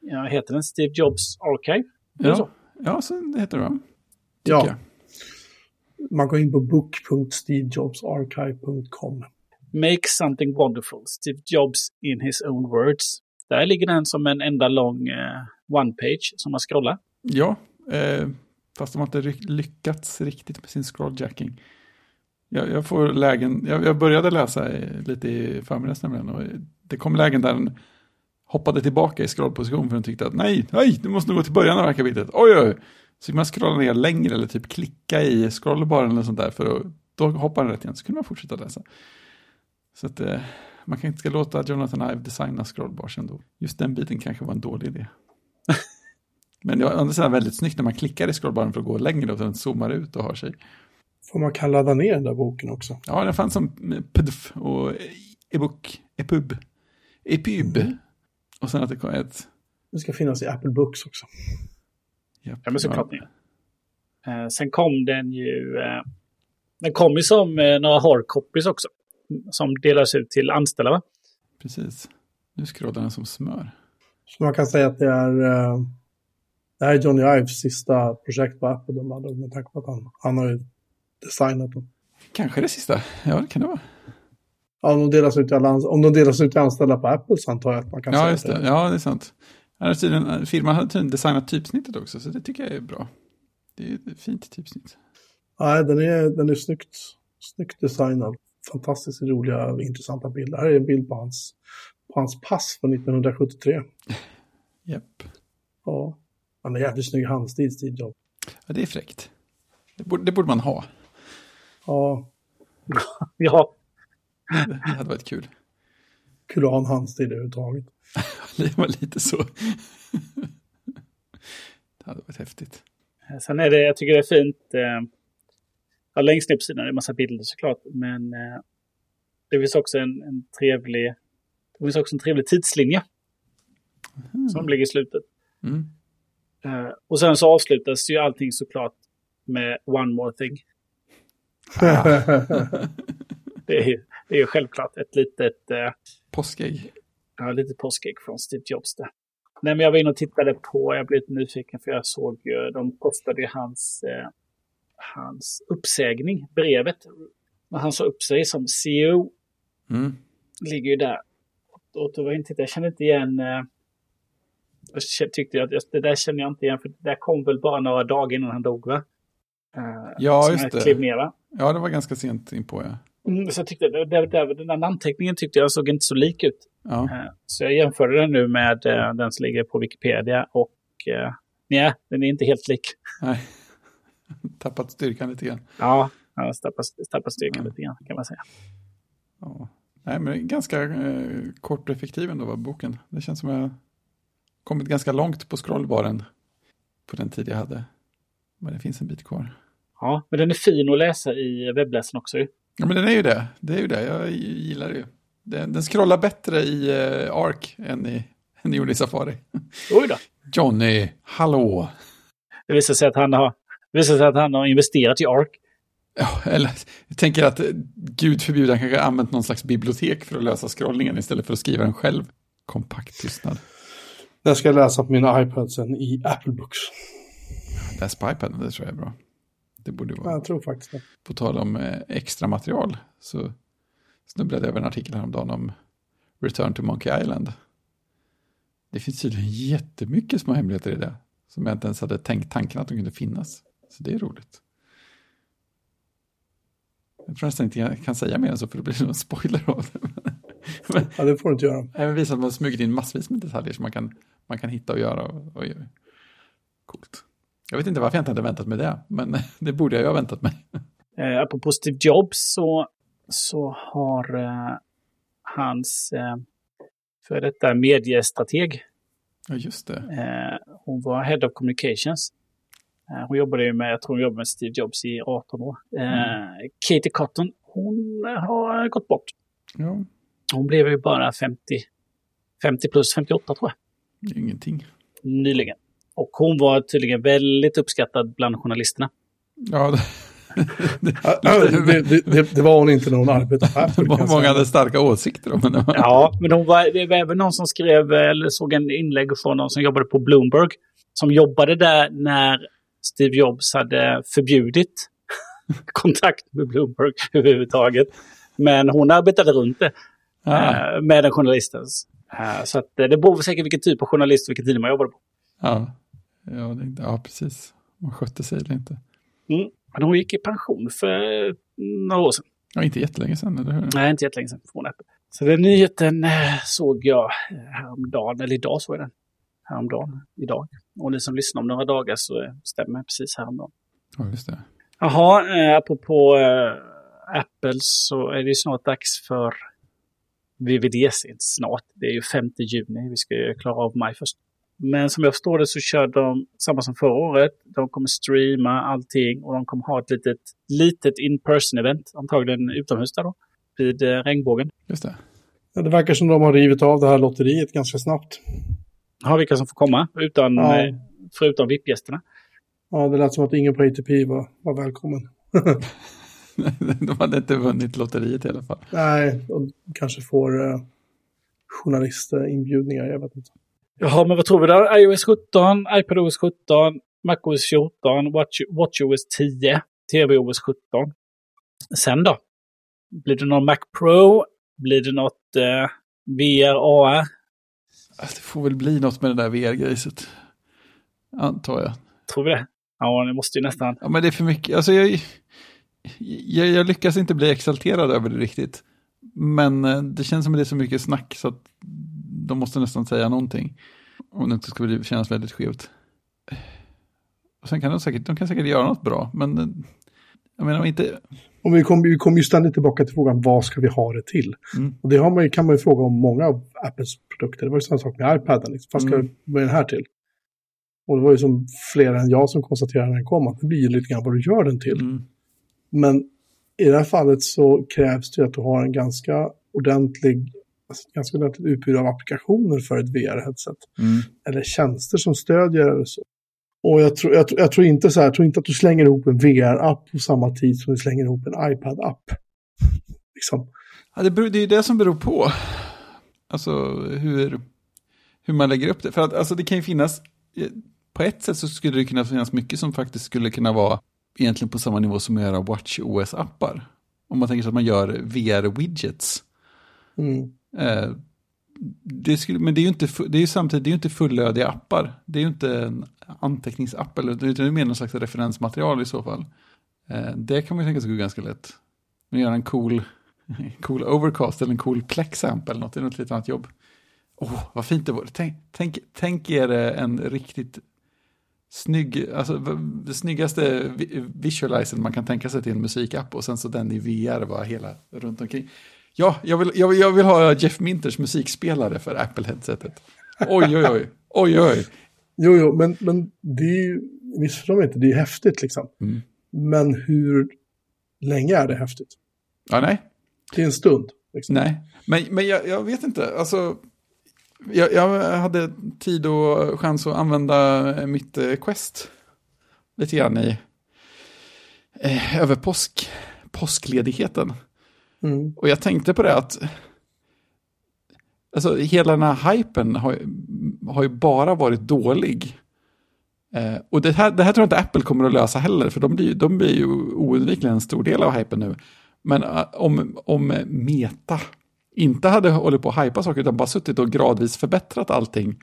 ja, heter den Steve Jobs Archive? Det så? Ja, ja, så heter det va? Ja. Jag. Man går in på book.stevejobsarchive.com. Make something wonderful, Steve Jobs in his own words. Där ligger den som en enda lång eh, one-page som man scrollar. Ja, eh, fast de har inte lyckats riktigt med sin scrolljacking. Jag, jag får lägen, jag, jag började läsa eh, lite i förmiddags nämligen och det kom lägen där den hoppade tillbaka i scrollposition för den tyckte att nej, nej, du måste nog gå till början av det här kapitlet. Oj, oj, så fick man scrolla ner längre eller typ klicka i scrollbaren eller sånt där för att då hoppar den rätt igen så kunde man fortsätta läsa. Så att eh, man kan inte ska låta Jonathan Ive designa scrollbars ändå. Just den biten kanske var en dålig idé. Men det är väldigt snyggt när man klickar i scrollbaren för att gå längre och sen zoomar ut och har sig. Får man kan ladda ner den där boken också. Ja, den fanns som pdf och e-book, epub, epub. Och sen att det kom ett... Det ska finnas i Apple Books också. Japp, Ja, men såklart. Eh, sen kom den ju... Eh, den kom ju som eh, några hardcopies också. Som delas ut till anställda, va? Precis. Nu scrollar den som smör. Så man kan säga att det är, eh, det här är Johnny Ives sista projekt på Apple. De hade, med tanke på att han, han har ju designat dem. Kanske det sista. Ja, det kan det vara. Ja, om, de delas ut alla, om de delas ut till anställda på Apple så antar jag att man kan Ja, säga just att det. Ja, det är sant. Tydligen, firman hade tydligen designat typsnittet också, så det tycker jag är bra. Det är ett fint typsnitt. Nej, den är, den är snyggt, snyggt designad. Fantastiskt roliga och intressanta bilder. Här är en bild på hans, på hans pass från 1973. Japp. Ja. Han har jävligt snygg handstil, Steve Jobs. Ja, det är fräckt. Det borde, det borde man ha. Ja, Ja, Det hade varit kul. kul att ha en handstil överhuvudtaget. Det var lite så. Det hade varit häftigt. Sen är det, jag tycker det är fint. Eh, ja, längst ner på sidan är det en massa bilder såklart. Men eh, det finns också en, en trevlig det finns också en trevlig tidslinje som ligger i slutet. Mm. Eh, och sen så avslutas ju allting såklart med One More Thing. Det är ju, det är ju självklart ett litet, eh, Påskägg. ja, litet påskägg från Steve Jobs där. Nej, men jag var inne och tittade på, jag blev lite nyfiken för jag såg ju, de postade ju hans, eh, hans uppsägning, brevet. När han sa upp sig som CEO, Mm. ligger ju där. Och då var jag, inte, jag kände inte igen, eh, jag tyckte att det där känner jag inte igen, för det där kom väl bara några dagar innan han dog va? Eh, Ja, just jag det. klev ner va? Ja, det var ganska sent in på, ja. Mm, så jag tyckte, det, det, den där namnteckningen tyckte jag såg inte så lik ut. Ja, Eh, Så jag jämförde den nu med eh, den som ligger på Wikipedia och nej, den är inte helt lik. nej. Tappat styrkan lite grann. Ja, jag tappar, tappar styrkan Ja. lite grann kan man säga. Ja. Nej, men ganska eh, kort och effektiv ändå var boken. Det känns som jag kommit ganska långt på scrollbaren på den tid jag hade. Men det finns en bit kvar. Ja, men den är fin att läsa i webbläsaren också. Ja, men den är ju det. Det är ju det. Jag gillar det ju. Den, den scrollar bättre i uh, Arc än i, än i Safari. Oj då. Johnny, hallå. Det visar sig att han har, det visar sig att han har investerat i Arc. Ja, eller jag tänker att gud förbjude, han kanske använt någon slags bibliotek för att lösa scrollningen istället för att skriva den själv. Kompakt tystnad. Jag ska läsa på mina iPad sen i Apple Books. Läs på iPad, det tror jag är bra. Det borde vara. Jag tror faktiskt det. På tal om eh, extra material så snubblade jag över en artikel häromdagen om Return to Monkey Island. Det finns tydligen jättemycket små hemligheter i det. Som jag inte ens hade tänkt tanken att de kunde finnas. Så det är roligt. Jag tror nästan inte jag kan säga mer än så för det blir någon spoiler av det. Men, ja, det får du inte göra. Även visa att man smugit in massvis med detaljer som man kan, man kan hitta och göra. Oj, oj. Coolt. Jag vet inte varför jag inte hade väntat mig det, men det borde jag ju ha väntat mig. Eh, apropå Steve Jobs så, så har eh, hans eh, för detta mediestrateg. Ja, just det. Eh, hon var Head of Communications. Eh, hon jobbade ju med, jag tror hon jobbade med Steve Jobs i 18 år. Eh, mm. Katie Cotton, hon har gått bort. Ja. Hon blev ju bara 50, 50 plus 58 tror jag. Ingenting. Nyligen. Och hon var tydligen väldigt uppskattad bland journalisterna. Ja, det, det, det, det, det var hon inte när hon arbetade Apple. Många hade starka åsikter om henne. Ja, men hon var, det var även någon som skrev, eller såg en inlägg från någon som jobbade på Bloomberg. Som jobbade där när Steve Jobs hade förbjudit kontakt med Bloomberg överhuvudtaget. Men hon arbetade runt det ah. med den journalisten. Eh, så att det beror säkert vilken typ av journalist och vilken tid man jobbade på. Ja, ja, det, ja precis. Man skötte sig eller inte. Mm. Men hon gick i pension för några år sedan. Ja, inte jättelänge sedan, eller hur? Nej, inte jättelänge sedan från. Så den nyheten eh, såg jag häromdagen, eller idag såg jag den. Häromdagen, idag. Och ni som lyssnar om några dagar så stämmer precis häromdagen. Ja, just det. Jaha, eh, apropå eh, Apple så är det snart dags för VVDC. Snart, det är ju 5 juni. Vi ska ju klara av maj först. Men som jag förstår det så kör de samma som förra året. De kommer streama allting och de kommer ha ett litet, litet in-person-event, antagligen utomhus där då, vid eh, regnbågen. Just det. Ja, det verkar som de har rivit av det här lotteriet ganska snabbt. Har vilka som får komma, utan, ja. eh, förutom VIP-gästerna. Ja, det lät som att ingen på ATP var, var välkommen. de hade inte vunnit lotteriet i alla fall. Nej, de kanske får eh, journalistinbjudningar, jag vet inte. Jaha, men vad tror vi där? iOS 17, iPadOS 17, MacOS 14, Watch, WatchOS 10, TVOS 17. Sen då? Blir det någon Mac Pro? Blir det något eh, VR, AR? Det får väl bli något med det där VR-grejset. Antar jag. Tror vi det? Ja, det måste ju nästan. Ja, men det är för mycket. Alltså jag, jag, jag lyckas inte bli exalterad över det riktigt. Men eh, det känns som att det är så mycket snack så att de måste nästan säga någonting. Om det inte ska kännas väldigt skevt. Och sen kan de säkert, de kan säkert göra något bra, men eh, jag menar inte... Och vi kommer vi kom ju ständigt tillbaka till frågan, vad ska vi ha det till? Mm. Och det har man, kan man ju fråga om många av Apples produkter. Det var ju samma sak med iPaden, liksom. vad ska mm. är den här till? Och det var ju som fler än jag som konstaterade när den kom, att det blir ju lite grann vad du gör den till. Mm. Men i det här fallet så krävs det att du har en ganska ordentlig alltså, ganska ordentligt utbud av applikationer för ett VR-headset. Mm. Eller tjänster som stödjer eller så. Och jag tror, jag, jag tror inte så här, jag tror inte att du slänger ihop en VR-app på samma tid som du slänger ihop en iPad-app. liksom. ja, det, beror, det är det som beror på. Alltså hur, hur man lägger upp det. För att alltså, det kan ju finnas, på ett sätt så skulle det kunna finnas mycket som faktiskt skulle kunna vara egentligen på samma nivå som att göra Watch OS-appar. Om man tänker sig att man gör VR-widgets. Mm. Eh, det skulle, men det är ju inte, det är ju samtidigt det är inte fullödiga appar. Det är ju inte en anteckningsapp, eller, utan det är mer någon slags referensmaterial i så fall. Eh, det kan man ju tänka sig gå ganska lätt. Men göra en cool, cool overcast eller en cool plexamp eller något, det är något lite annat jobb. Åh, oh, vad fint det vore. Tänk, tänk, tänk er en riktigt snygg, alltså det snyggaste visualizen man kan tänka sig till en musikapp och sen så den i VR var hela runt omkring. Ja, jag vill, jag, vill, jag vill ha Jeff Minters musikspelare för Apple-headsetet. Oj, oj, oj. Oj, oj. Jo, jo, men, men det är ju, missförstå mig inte, det är ju häftigt liksom. Mm. Men hur länge är det häftigt? Ja, nej. Det är en stund. Liksom. Nej, men, men jag, jag vet inte. Alltså, jag, jag hade tid och chans att använda mitt eh, Quest lite grann i eh, över påsk, påskledigheten. Mm. Och jag tänkte på det att alltså, hela den här hypen har, har ju bara varit dålig. Eh, och det här, det här tror jag inte Apple kommer att lösa heller, för de blir, de blir ju oundvikligen en stor del av hypen nu. Men uh, om, om Meta inte hade hållit på att hypa saker, utan bara suttit och gradvis förbättrat allting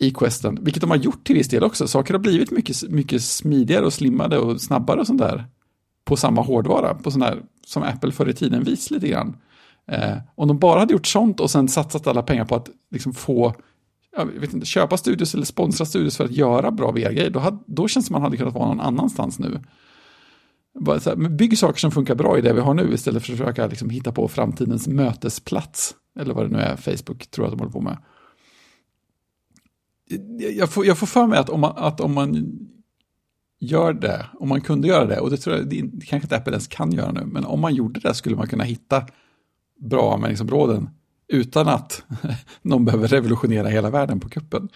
i Questen, vilket de har gjort till viss del också. Saker har blivit mycket, mycket smidigare och slimmade och snabbare och sånt där på samma hårdvara, på sån där som Apple förr i tiden vis lite grann. Eh, om de bara hade gjort sånt och sen satsat alla pengar på att liksom få jag vet inte, köpa studios eller sponsra studios för att göra bra VR-grejer, då, då känns det som man hade kunnat vara någon annanstans nu. Bara så här, bygg saker som funkar bra i det vi har nu istället för att försöka liksom hitta på framtidens mötesplats. Eller vad det nu är Facebook tror att de håller på med. Jag får, jag får för mig att om, man, att om man gör det, om man kunde göra det, och det tror jag det, det kanske inte Apple ens kan göra nu, men om man gjorde det skulle man kunna hitta bra användningsområden utan att någon behöver revolutionera hela världen på kuppen.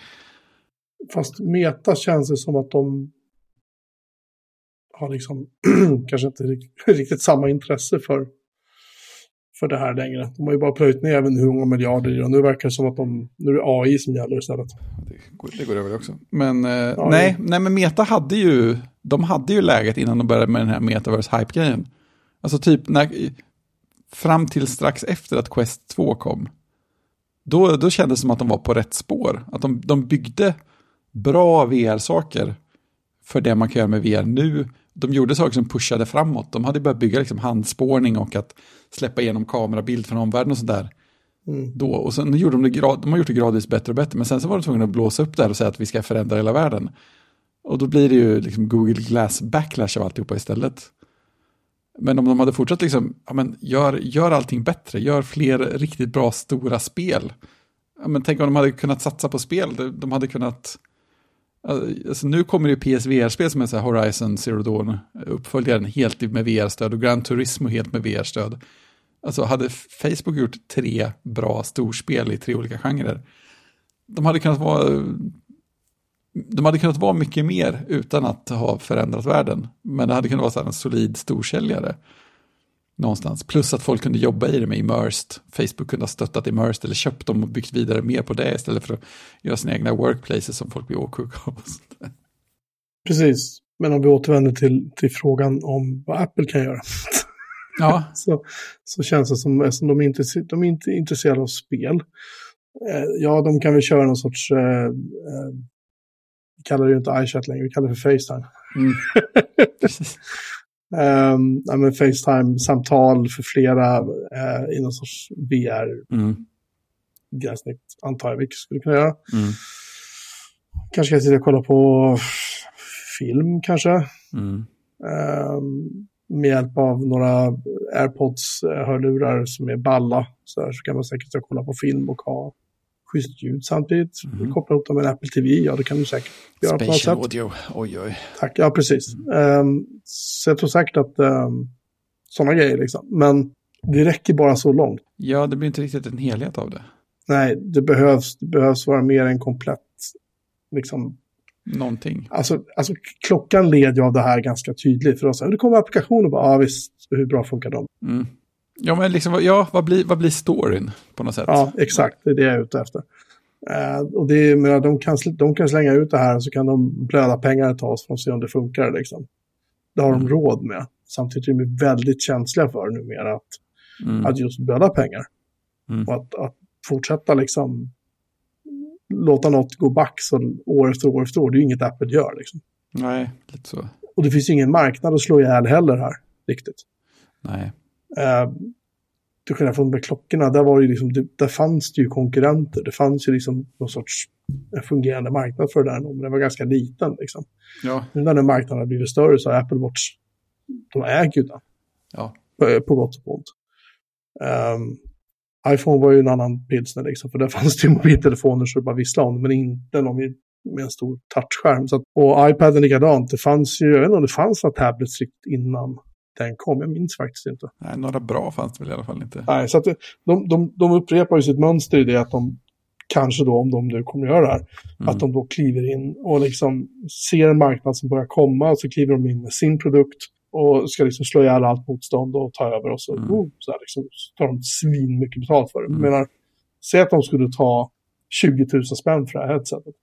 Fast Meta känns det som att de har liksom kanske inte riktigt samma intresse för, för det här längre. De har ju bara plöjt ner även hur många miljarder i det. Nu verkar det som att de, nu är det AI som gäller istället. Det går, det går över också. Men eh, ja, nej, nej, men Meta hade ju, de hade ju läget innan de började med den här metaverse-hype-grejen. Alltså typ när, fram till strax efter att Quest 2 kom. Då, då kändes det som att de var på rätt spår. Att de, de byggde bra VR-saker för det man kan göra med VR nu. De gjorde saker som pushade framåt. De hade börjat bygga liksom handspårning och att släppa igenom kamerabild från omvärlden och sådär. Mm. Då. Och sen gjorde de, det grad, de har gjort det gradvis bättre och bättre. Men sen så var de tvungna att blåsa upp det här och säga att vi ska förändra hela världen. Och då blir det ju liksom Google Glass backlash av alltihopa istället. Men om de hade fortsatt liksom, ja men gör, gör allting bättre, gör fler riktigt bra stora spel. Ja men tänk om de hade kunnat satsa på spel, de hade kunnat, Alltså, alltså nu kommer det ju PSVR-spel som är så här Horizon Zero Dawn, eh, uppföljaren helt med VR-stöd och Gran Turismo helt med VR-stöd. Alltså hade Facebook gjort tre bra storspel i tre olika genrer, de hade kunnat vara de hade kunnat vara mycket mer utan att ha förändrat världen. Men det hade kunnat vara en solid storsäljare. Någonstans. Plus att folk kunde jobba i det med immersed. Facebook kunde ha stöttat immersed eller köpt dem och byggt vidare mer på det istället för att göra sina egna workplaces som folk blir åksjuka av. Precis. Men om vi återvänder till, till frågan om vad Apple kan göra. Ja. så, så känns det som, att de, inte, de är inte intresserade av spel. Eh, ja, de kan väl köra någon sorts eh, eh vi kallar det ju inte iChat längre, vi kallar det för Facetime. Mm. um, ja, men Facetime-samtal för flera uh, i någon sorts VR. Mm. Gränssnitt, antar jag vi skulle kunna göra. Mm. Kanske jag sitta och kolla på film kanske. Mm. Um, med hjälp av några AirPods-hörlurar som är balla. Så, här, så kan man säkert kolla på film och ha schysst ljud samtidigt. Mm. Koppla ihop dem med Apple TV, ja det kan du säkert göra Spatial på något sätt. audio, oj oj. Tack, ja precis. Mm. Um, så jag tror säkert att um, sådana grejer liksom. Men det räcker bara så långt. Ja, det blir inte riktigt en helhet av det. Nej, det behövs, det behövs vara mer än komplett liksom, Någonting. Alltså, alltså klockan led ju av det här ganska tydligt för oss. Det kommer applikationer bara, ja visst, hur bra funkar de? Mm. Ja, men liksom, ja, vad blir, vad blir storyn på något sätt? Ja, exakt. Det är det jag är ute efter. Uh, och det är, men de, kan, de kan slänga ut det här och så kan de blöda pengar ett tag för att se om det funkar. Liksom. Det har mm. de råd med. Samtidigt är de väldigt känsliga för numera att, mm. att just blöda pengar. Mm. Och att, att fortsätta liksom låta något gå back så år efter år efter år. Det är ju inget Apple gör. Liksom. Nej, lite så. Och det finns ingen marknad att slå ihjäl heller här, riktigt. Nej. Eh, till skillnad från med klockorna, där, var det liksom, det, där fanns det ju konkurrenter. Det fanns ju liksom någon sorts fungerande marknad för det där, men den var ganska liten. Liksom. Ja. Nu när den marknaden har blivit större så har Apple Watch, de äger ju den. Ja. På, på gott och ont. Um, iPhone var ju en annan pilsner liksom, för där fanns det ju mobiltelefoner så det bara visslade om men inte någon med en stor touchskärm. Så att, och iPaden likadant, det fanns ju, jag vet inte om det fanns några tablets innan den kom, jag minns faktiskt inte. Nej, några bra fanns det väl i alla fall inte. Nej, så att de, de, de upprepar ju sitt mönster i det att de kanske då, om de nu kommer göra det här, Mm. att de då kliver in och liksom ser en marknad som börjar komma och så kliver de in med sin produkt och ska liksom slå ihjäl allt motstånd och ta över och så, Mm. oh, så, liksom, så tar de svin mycket betalt för det. Mm. Menar, säg att de skulle ta 20 000 spänn för det här headsetet.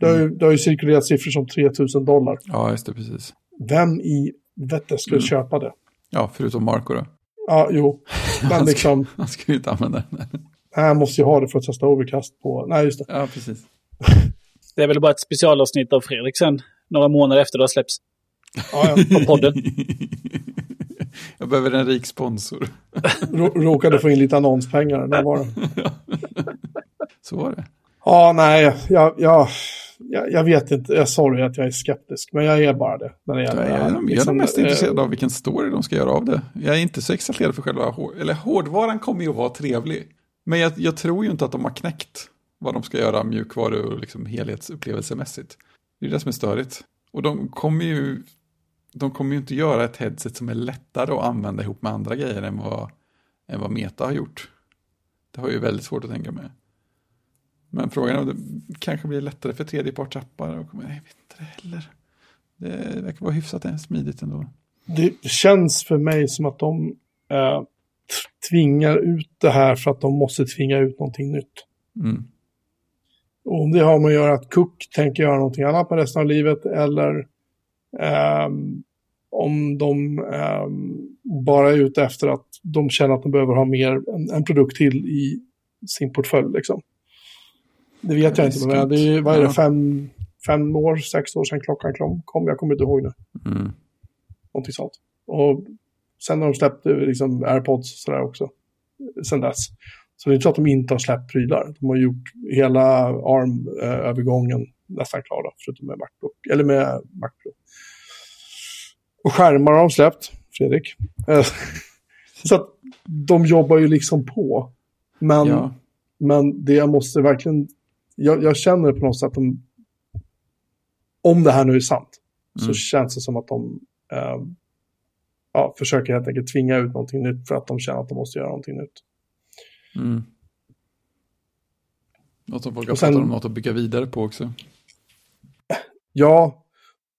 Det har, ju, Mm. det har ju cirkulerat siffror som 3 000 dollar. Ja, just det, precis. Vem i vette skulle Mm. köpa det? Ja, förutom Marco då. Ja, jo. Men liksom, Han skulle ju inte använda den. jag måste ju ha det för att testa overcast på... Nej, just det. Ja, precis. Det är väl bara ett specialavsnitt av Fredrik sen. Några månader efter det har släppts. Ja, ja. På podden. Jag behöver en rik sponsor. Rå- Råkade få in lite annonspengar. Där var det. Så var det. Ja, nej, jag, jag, jag, jag vet inte. Jag sorry att jag är skeptisk, men jag är bara det. När det Jag gäller är, det här. jag är Liksom, mest eh, intresserad av vilken story de ska göra av det. Jag är inte så exalterad för själva eller hårdvaran kommer ju att vara trevlig. Men jag, jag tror ju inte att de har knäckt vad de ska göra mjukvaru och liksom helhetsupplevelsemässigt. Det är det som är störigt. Och de kommer ju, de kommer ju inte göra ett headset som är lättare att använda ihop med andra grejer än vad, än vad Meta har gjort. Det har jag ju väldigt svårt att tänka mig. Men frågan är om det kanske blir lättare för tredjepartsappar. och- Jag vet inte det heller. Det verkar vara hyfsat smidigt ändå. Det känns för mig som att de eh, tvingar ut det här för att de måste tvinga ut någonting nytt. Mm. Och om det har med att göra att Cook tänker göra någonting annat med resten av livet eller ehm, om de ehm, bara är ute efter att de känner att de behöver ha mer, en, en produkt till i sin portfölj. Liksom. Det vet jag Ja, inte, men det är, vad är det, fem, fem år, sex år sedan klockan kom? jag kommer inte ihåg nu. Mm. Någonting sånt. Och sen har de släppt eh, liksom, airpods och sådär också. Sen dess. Så det är inte så att de inte har släppt prylar. De har gjort hela ARM-övergången nästan klara, förutom med Macbook. Eller med Macbook. Och skärmar har de släppt, Fredrik. Eh, så att de jobbar ju liksom på. Men, Ja. men det jag måste verkligen... Jag, jag känner på något sätt att de... Om det här nu är sant, så Mm. känns det som att de eh, ja, försöker helt enkelt tvinga ut någonting nytt för att de känner att de måste göra någonting nytt. Mm. Något Och sen- pratat om något att bygga vidare på också. Ja,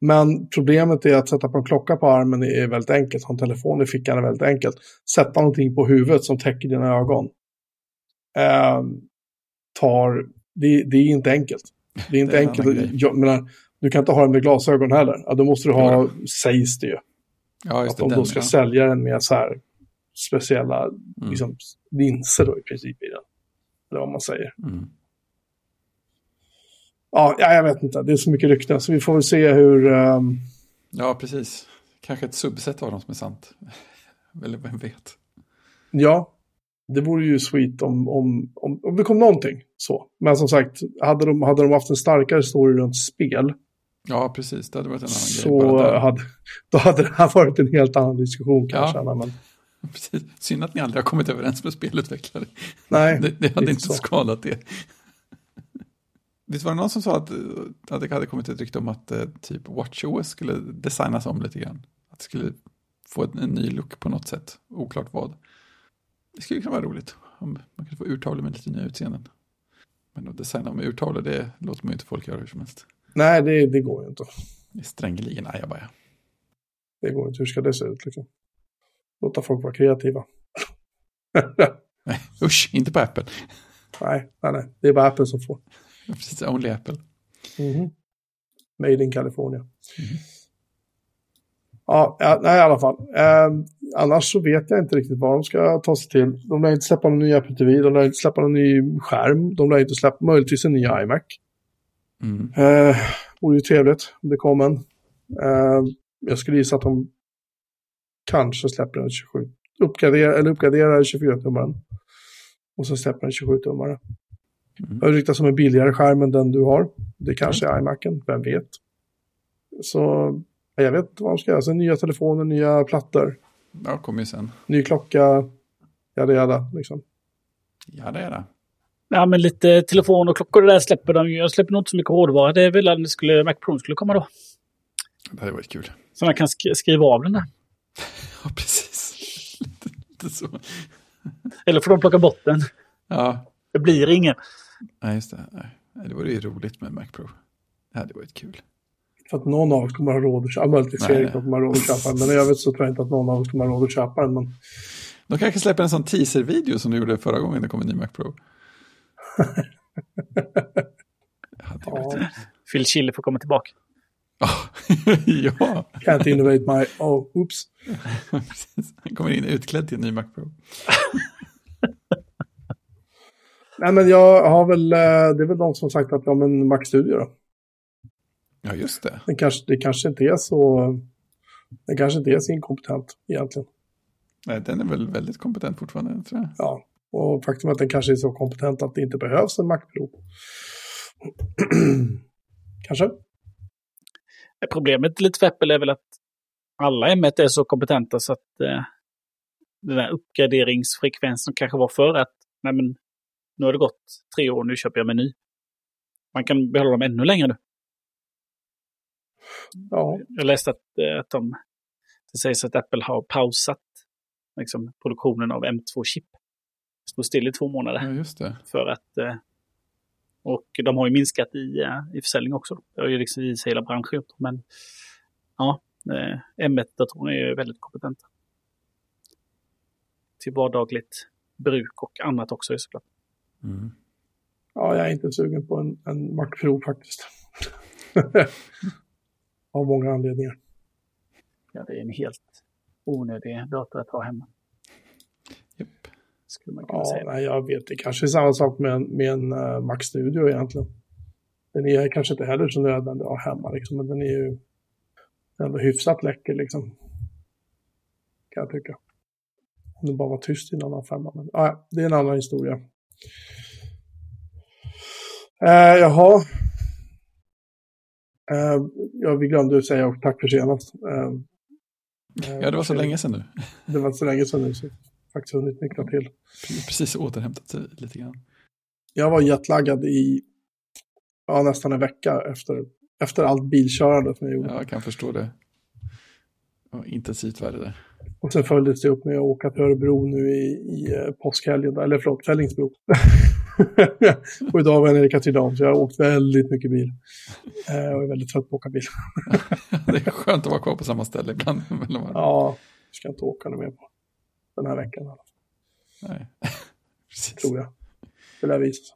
men problemet är att sätta på en klocka på armen är väldigt enkelt. Ha en telefon i fickan är väldigt enkelt. Sätta någonting på huvudet som täcker dina ögon. Eh, tar, det, det är inte enkelt. Det är inte Det är en enkelt. Jag menar, du kan inte ha den med glasögon heller. Ja, då måste du ha, Jo sägs det ju. Ja, Att de då ska ja. sälja den med så här speciella Mm. liksom, linser då i princip i den. Eller vad man säger. Mm. Ja, ja, jag vet inte. Det är så mycket rykten. Så vi får väl se hur... ehm, ja, precis. Kanske ett subset av dem som är sant. Eller vem vet. ja, det vore ju sweet om, om, om, om det kom någonting så. Men som sagt, hade de, hade de haft en starkare story runt spel Ja, precis. Det hade varit en annan så grej. Hade, då hade det här varit en helt annan diskussion kanske. Ja. Men, Precis. Synd att ni aldrig har kommit överens med spelutvecklare. nej, Det, det hade inte så. skadat det. Visst var det någon som sa att, att det hade kommit ett rykte om att eh, typ WatchOS skulle designas om lite grann? Att det skulle få en, en ny look på något sätt, oklart vad. Det skulle kunna vara roligt om man kunde få urtavlor med lite nya utseenden. Men att designa om urtavlor, det låter man ju inte folk göra hur som helst. nej det, det går ju inte. Det är strängeligen ajabaja. Det går inte. Hur ska det se ut liksom? Låta folk vara kreativa. Nej, usch, inte på Apple. nej, nej, nej. Det är bara Apple som får. Precis, only Apple. Mhm. Made in California. Ja, ja, nej i alla fall. Eh, annars så vet jag inte riktigt vad de ska ta sig till. De lär inte släppa någon ny Apple TV, de lär inte släppa någon ny skärm, de lär inte släppa möjligtvis en ny iMac. Mm. Eh, vore ju trevligt om det kom en. Eh, jag skulle gissa att de kanske släpper en 27, uppgraderar, eller uppgraderar 24-tummaren. Och så släpper en 27-tummare. Mm. Det ryktas som en billigare skärm än den du har. Det kanske är iMacen, vem vet. Så jag vet inte vad de ska göra. Sen nya telefoner, nya plattor, Ja, kommer ju sen. ny klocka, jada jada liksom. Ja, det är det. Ja, men lite telefon och klockor det där släpper de ju. Jag släpper nog inte så mycket hårdvara. Det är väl att skulle, Mac Pro skulle komma då. Det hade varit kul. Så man kan sk skriva av den där. Ja, precis. lite, lite så. Eller får de plocka bort den. Ja, Det blir ingen. nej, just det. Nej, det vore ju roligt med Mac Pro. Det hade varit kul. För att någon av oss kommer ha råd att köpa, möjligtvis Erik kommer ha råd att köpa den, men i övrigt så tror jag inte att någon av oss kommer ha råd att köpa den. Men De kanske släpper en sån teaser-video som du gjorde förra gången det kom en ny Mac Pro. Ja. Phil Chile får komma tillbaka. ja, can't innovate my, oh, oops. Han kommer in utklädd till en ny Mac Pro. Nej, men jag har väl, eh, det är väl de som sagt att ja, men Mac Studio då. Ja, just det. Det kanske, det kanske inte är så, det kanske inte är så inkompetent egentligen. Nej, den är väl väldigt kompetent fortfarande, tror jag. Ja, och faktum är att den kanske är så kompetent att det inte behövs en Mac Pro. kanske. Problemet lite för Apple är väl att alla M1 är så kompetenta så att eh, den där uppgraderingsfrekvensen kanske var för att nej men, nu har det gått tre år, nu köper jag en ny. Man kan behålla dem ännu längre nu. Ja, Jag läste att, eh, att de, det sägs att Apple har pausat liksom, produktionen av M2-chip. Stod still i två månader. Ja, just det. För att, eh, och de har ju minskat i, eh, i försäljning också. Det har ju liksom i sig hela branschen gjort. Men ja, eh, M1-datorerna är ju väldigt kompetenta. Till vardagligt bruk och annat också ju såklart. Mm. ja, jag är inte sugen på en, en Mac Pro faktiskt. Av många anledningar. Ja, det är en helt onödig dator att ha hemma. Japp. Skulle man kunna Ja, säga. nej, jag vet. Det kanske är samma sak med en, med en uh, Mac Studio egentligen. Den är kanske inte heller så nödvändig att ha hemma, liksom, men den är ju ändå hyfsat läcker, liksom. Kan jag tycka. Om det bara var tyst i en annan femma. Men ja, det är en annan historia. Uh, jaha. Uh, ja, vi glömde att säga och tack för senast. Eh, Ja, det var så länge sedan nu. Det var så länge sedan nu, så jag faktiskt hunnit nyktra till. Precis återhämtat sig lite grann. Jag var jetlaggad i ja, nästan en vecka efter, efter allt bilkörande som jag gjorde. Ja, jag kan förstå det. Ja, intensivt värre där. Och sen följdes det upp med att åka till Örebro nu i, i eh, påskhelgen, eller förlåt, Fällingsbro. och idag var jag nere i Katrineholm, så jag har åkt väldigt mycket bil. Eh, och är väldigt trött på att åka bil. det är skönt att vara kvar på samma ställe ibland. Ja, jag ska inte åka något mer på den här veckan, Nej. Precis. tror jag. Det lär visa sig.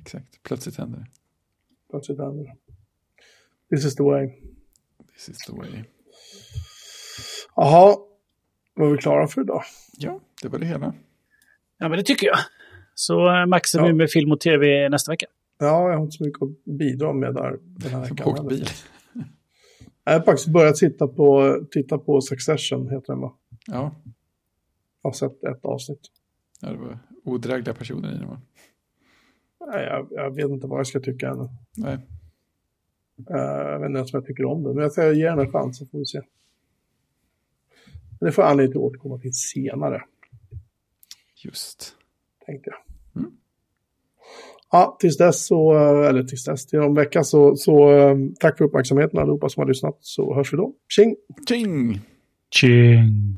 Exakt. Plötsligt händer det. Plötsligt händer det. This is the way. This is the way. Jaha, var vi klara för idag? Ja, det var det hela. Ja, men det tycker jag. Så eh, Max är Ja. nu med film och tv nästa vecka. Ja, jag har inte så mycket att bidra med där den här veckan. åkt bil. Jag har faktiskt börjat titta på, titta på Succession, heter den va? Ja, Jag har sett ett avsnitt. ja det var odrägliga personer i den va? Nej, jag, jag vet inte vad jag ska tycka ännu. Nej, Eh, jag vet inte ens om jag tycker om det. Men jag ska ge den en chans så får vi se. Men det får jag anledning till att återkomma till senare, just. tänkte jag. Ja, tills dess så, eh, eller tills dess, till om vecka så, så eh, tack för uppmärksamheten allihopa som har lyssnat så hörs vi då. Tjing! Tjing! Tjing!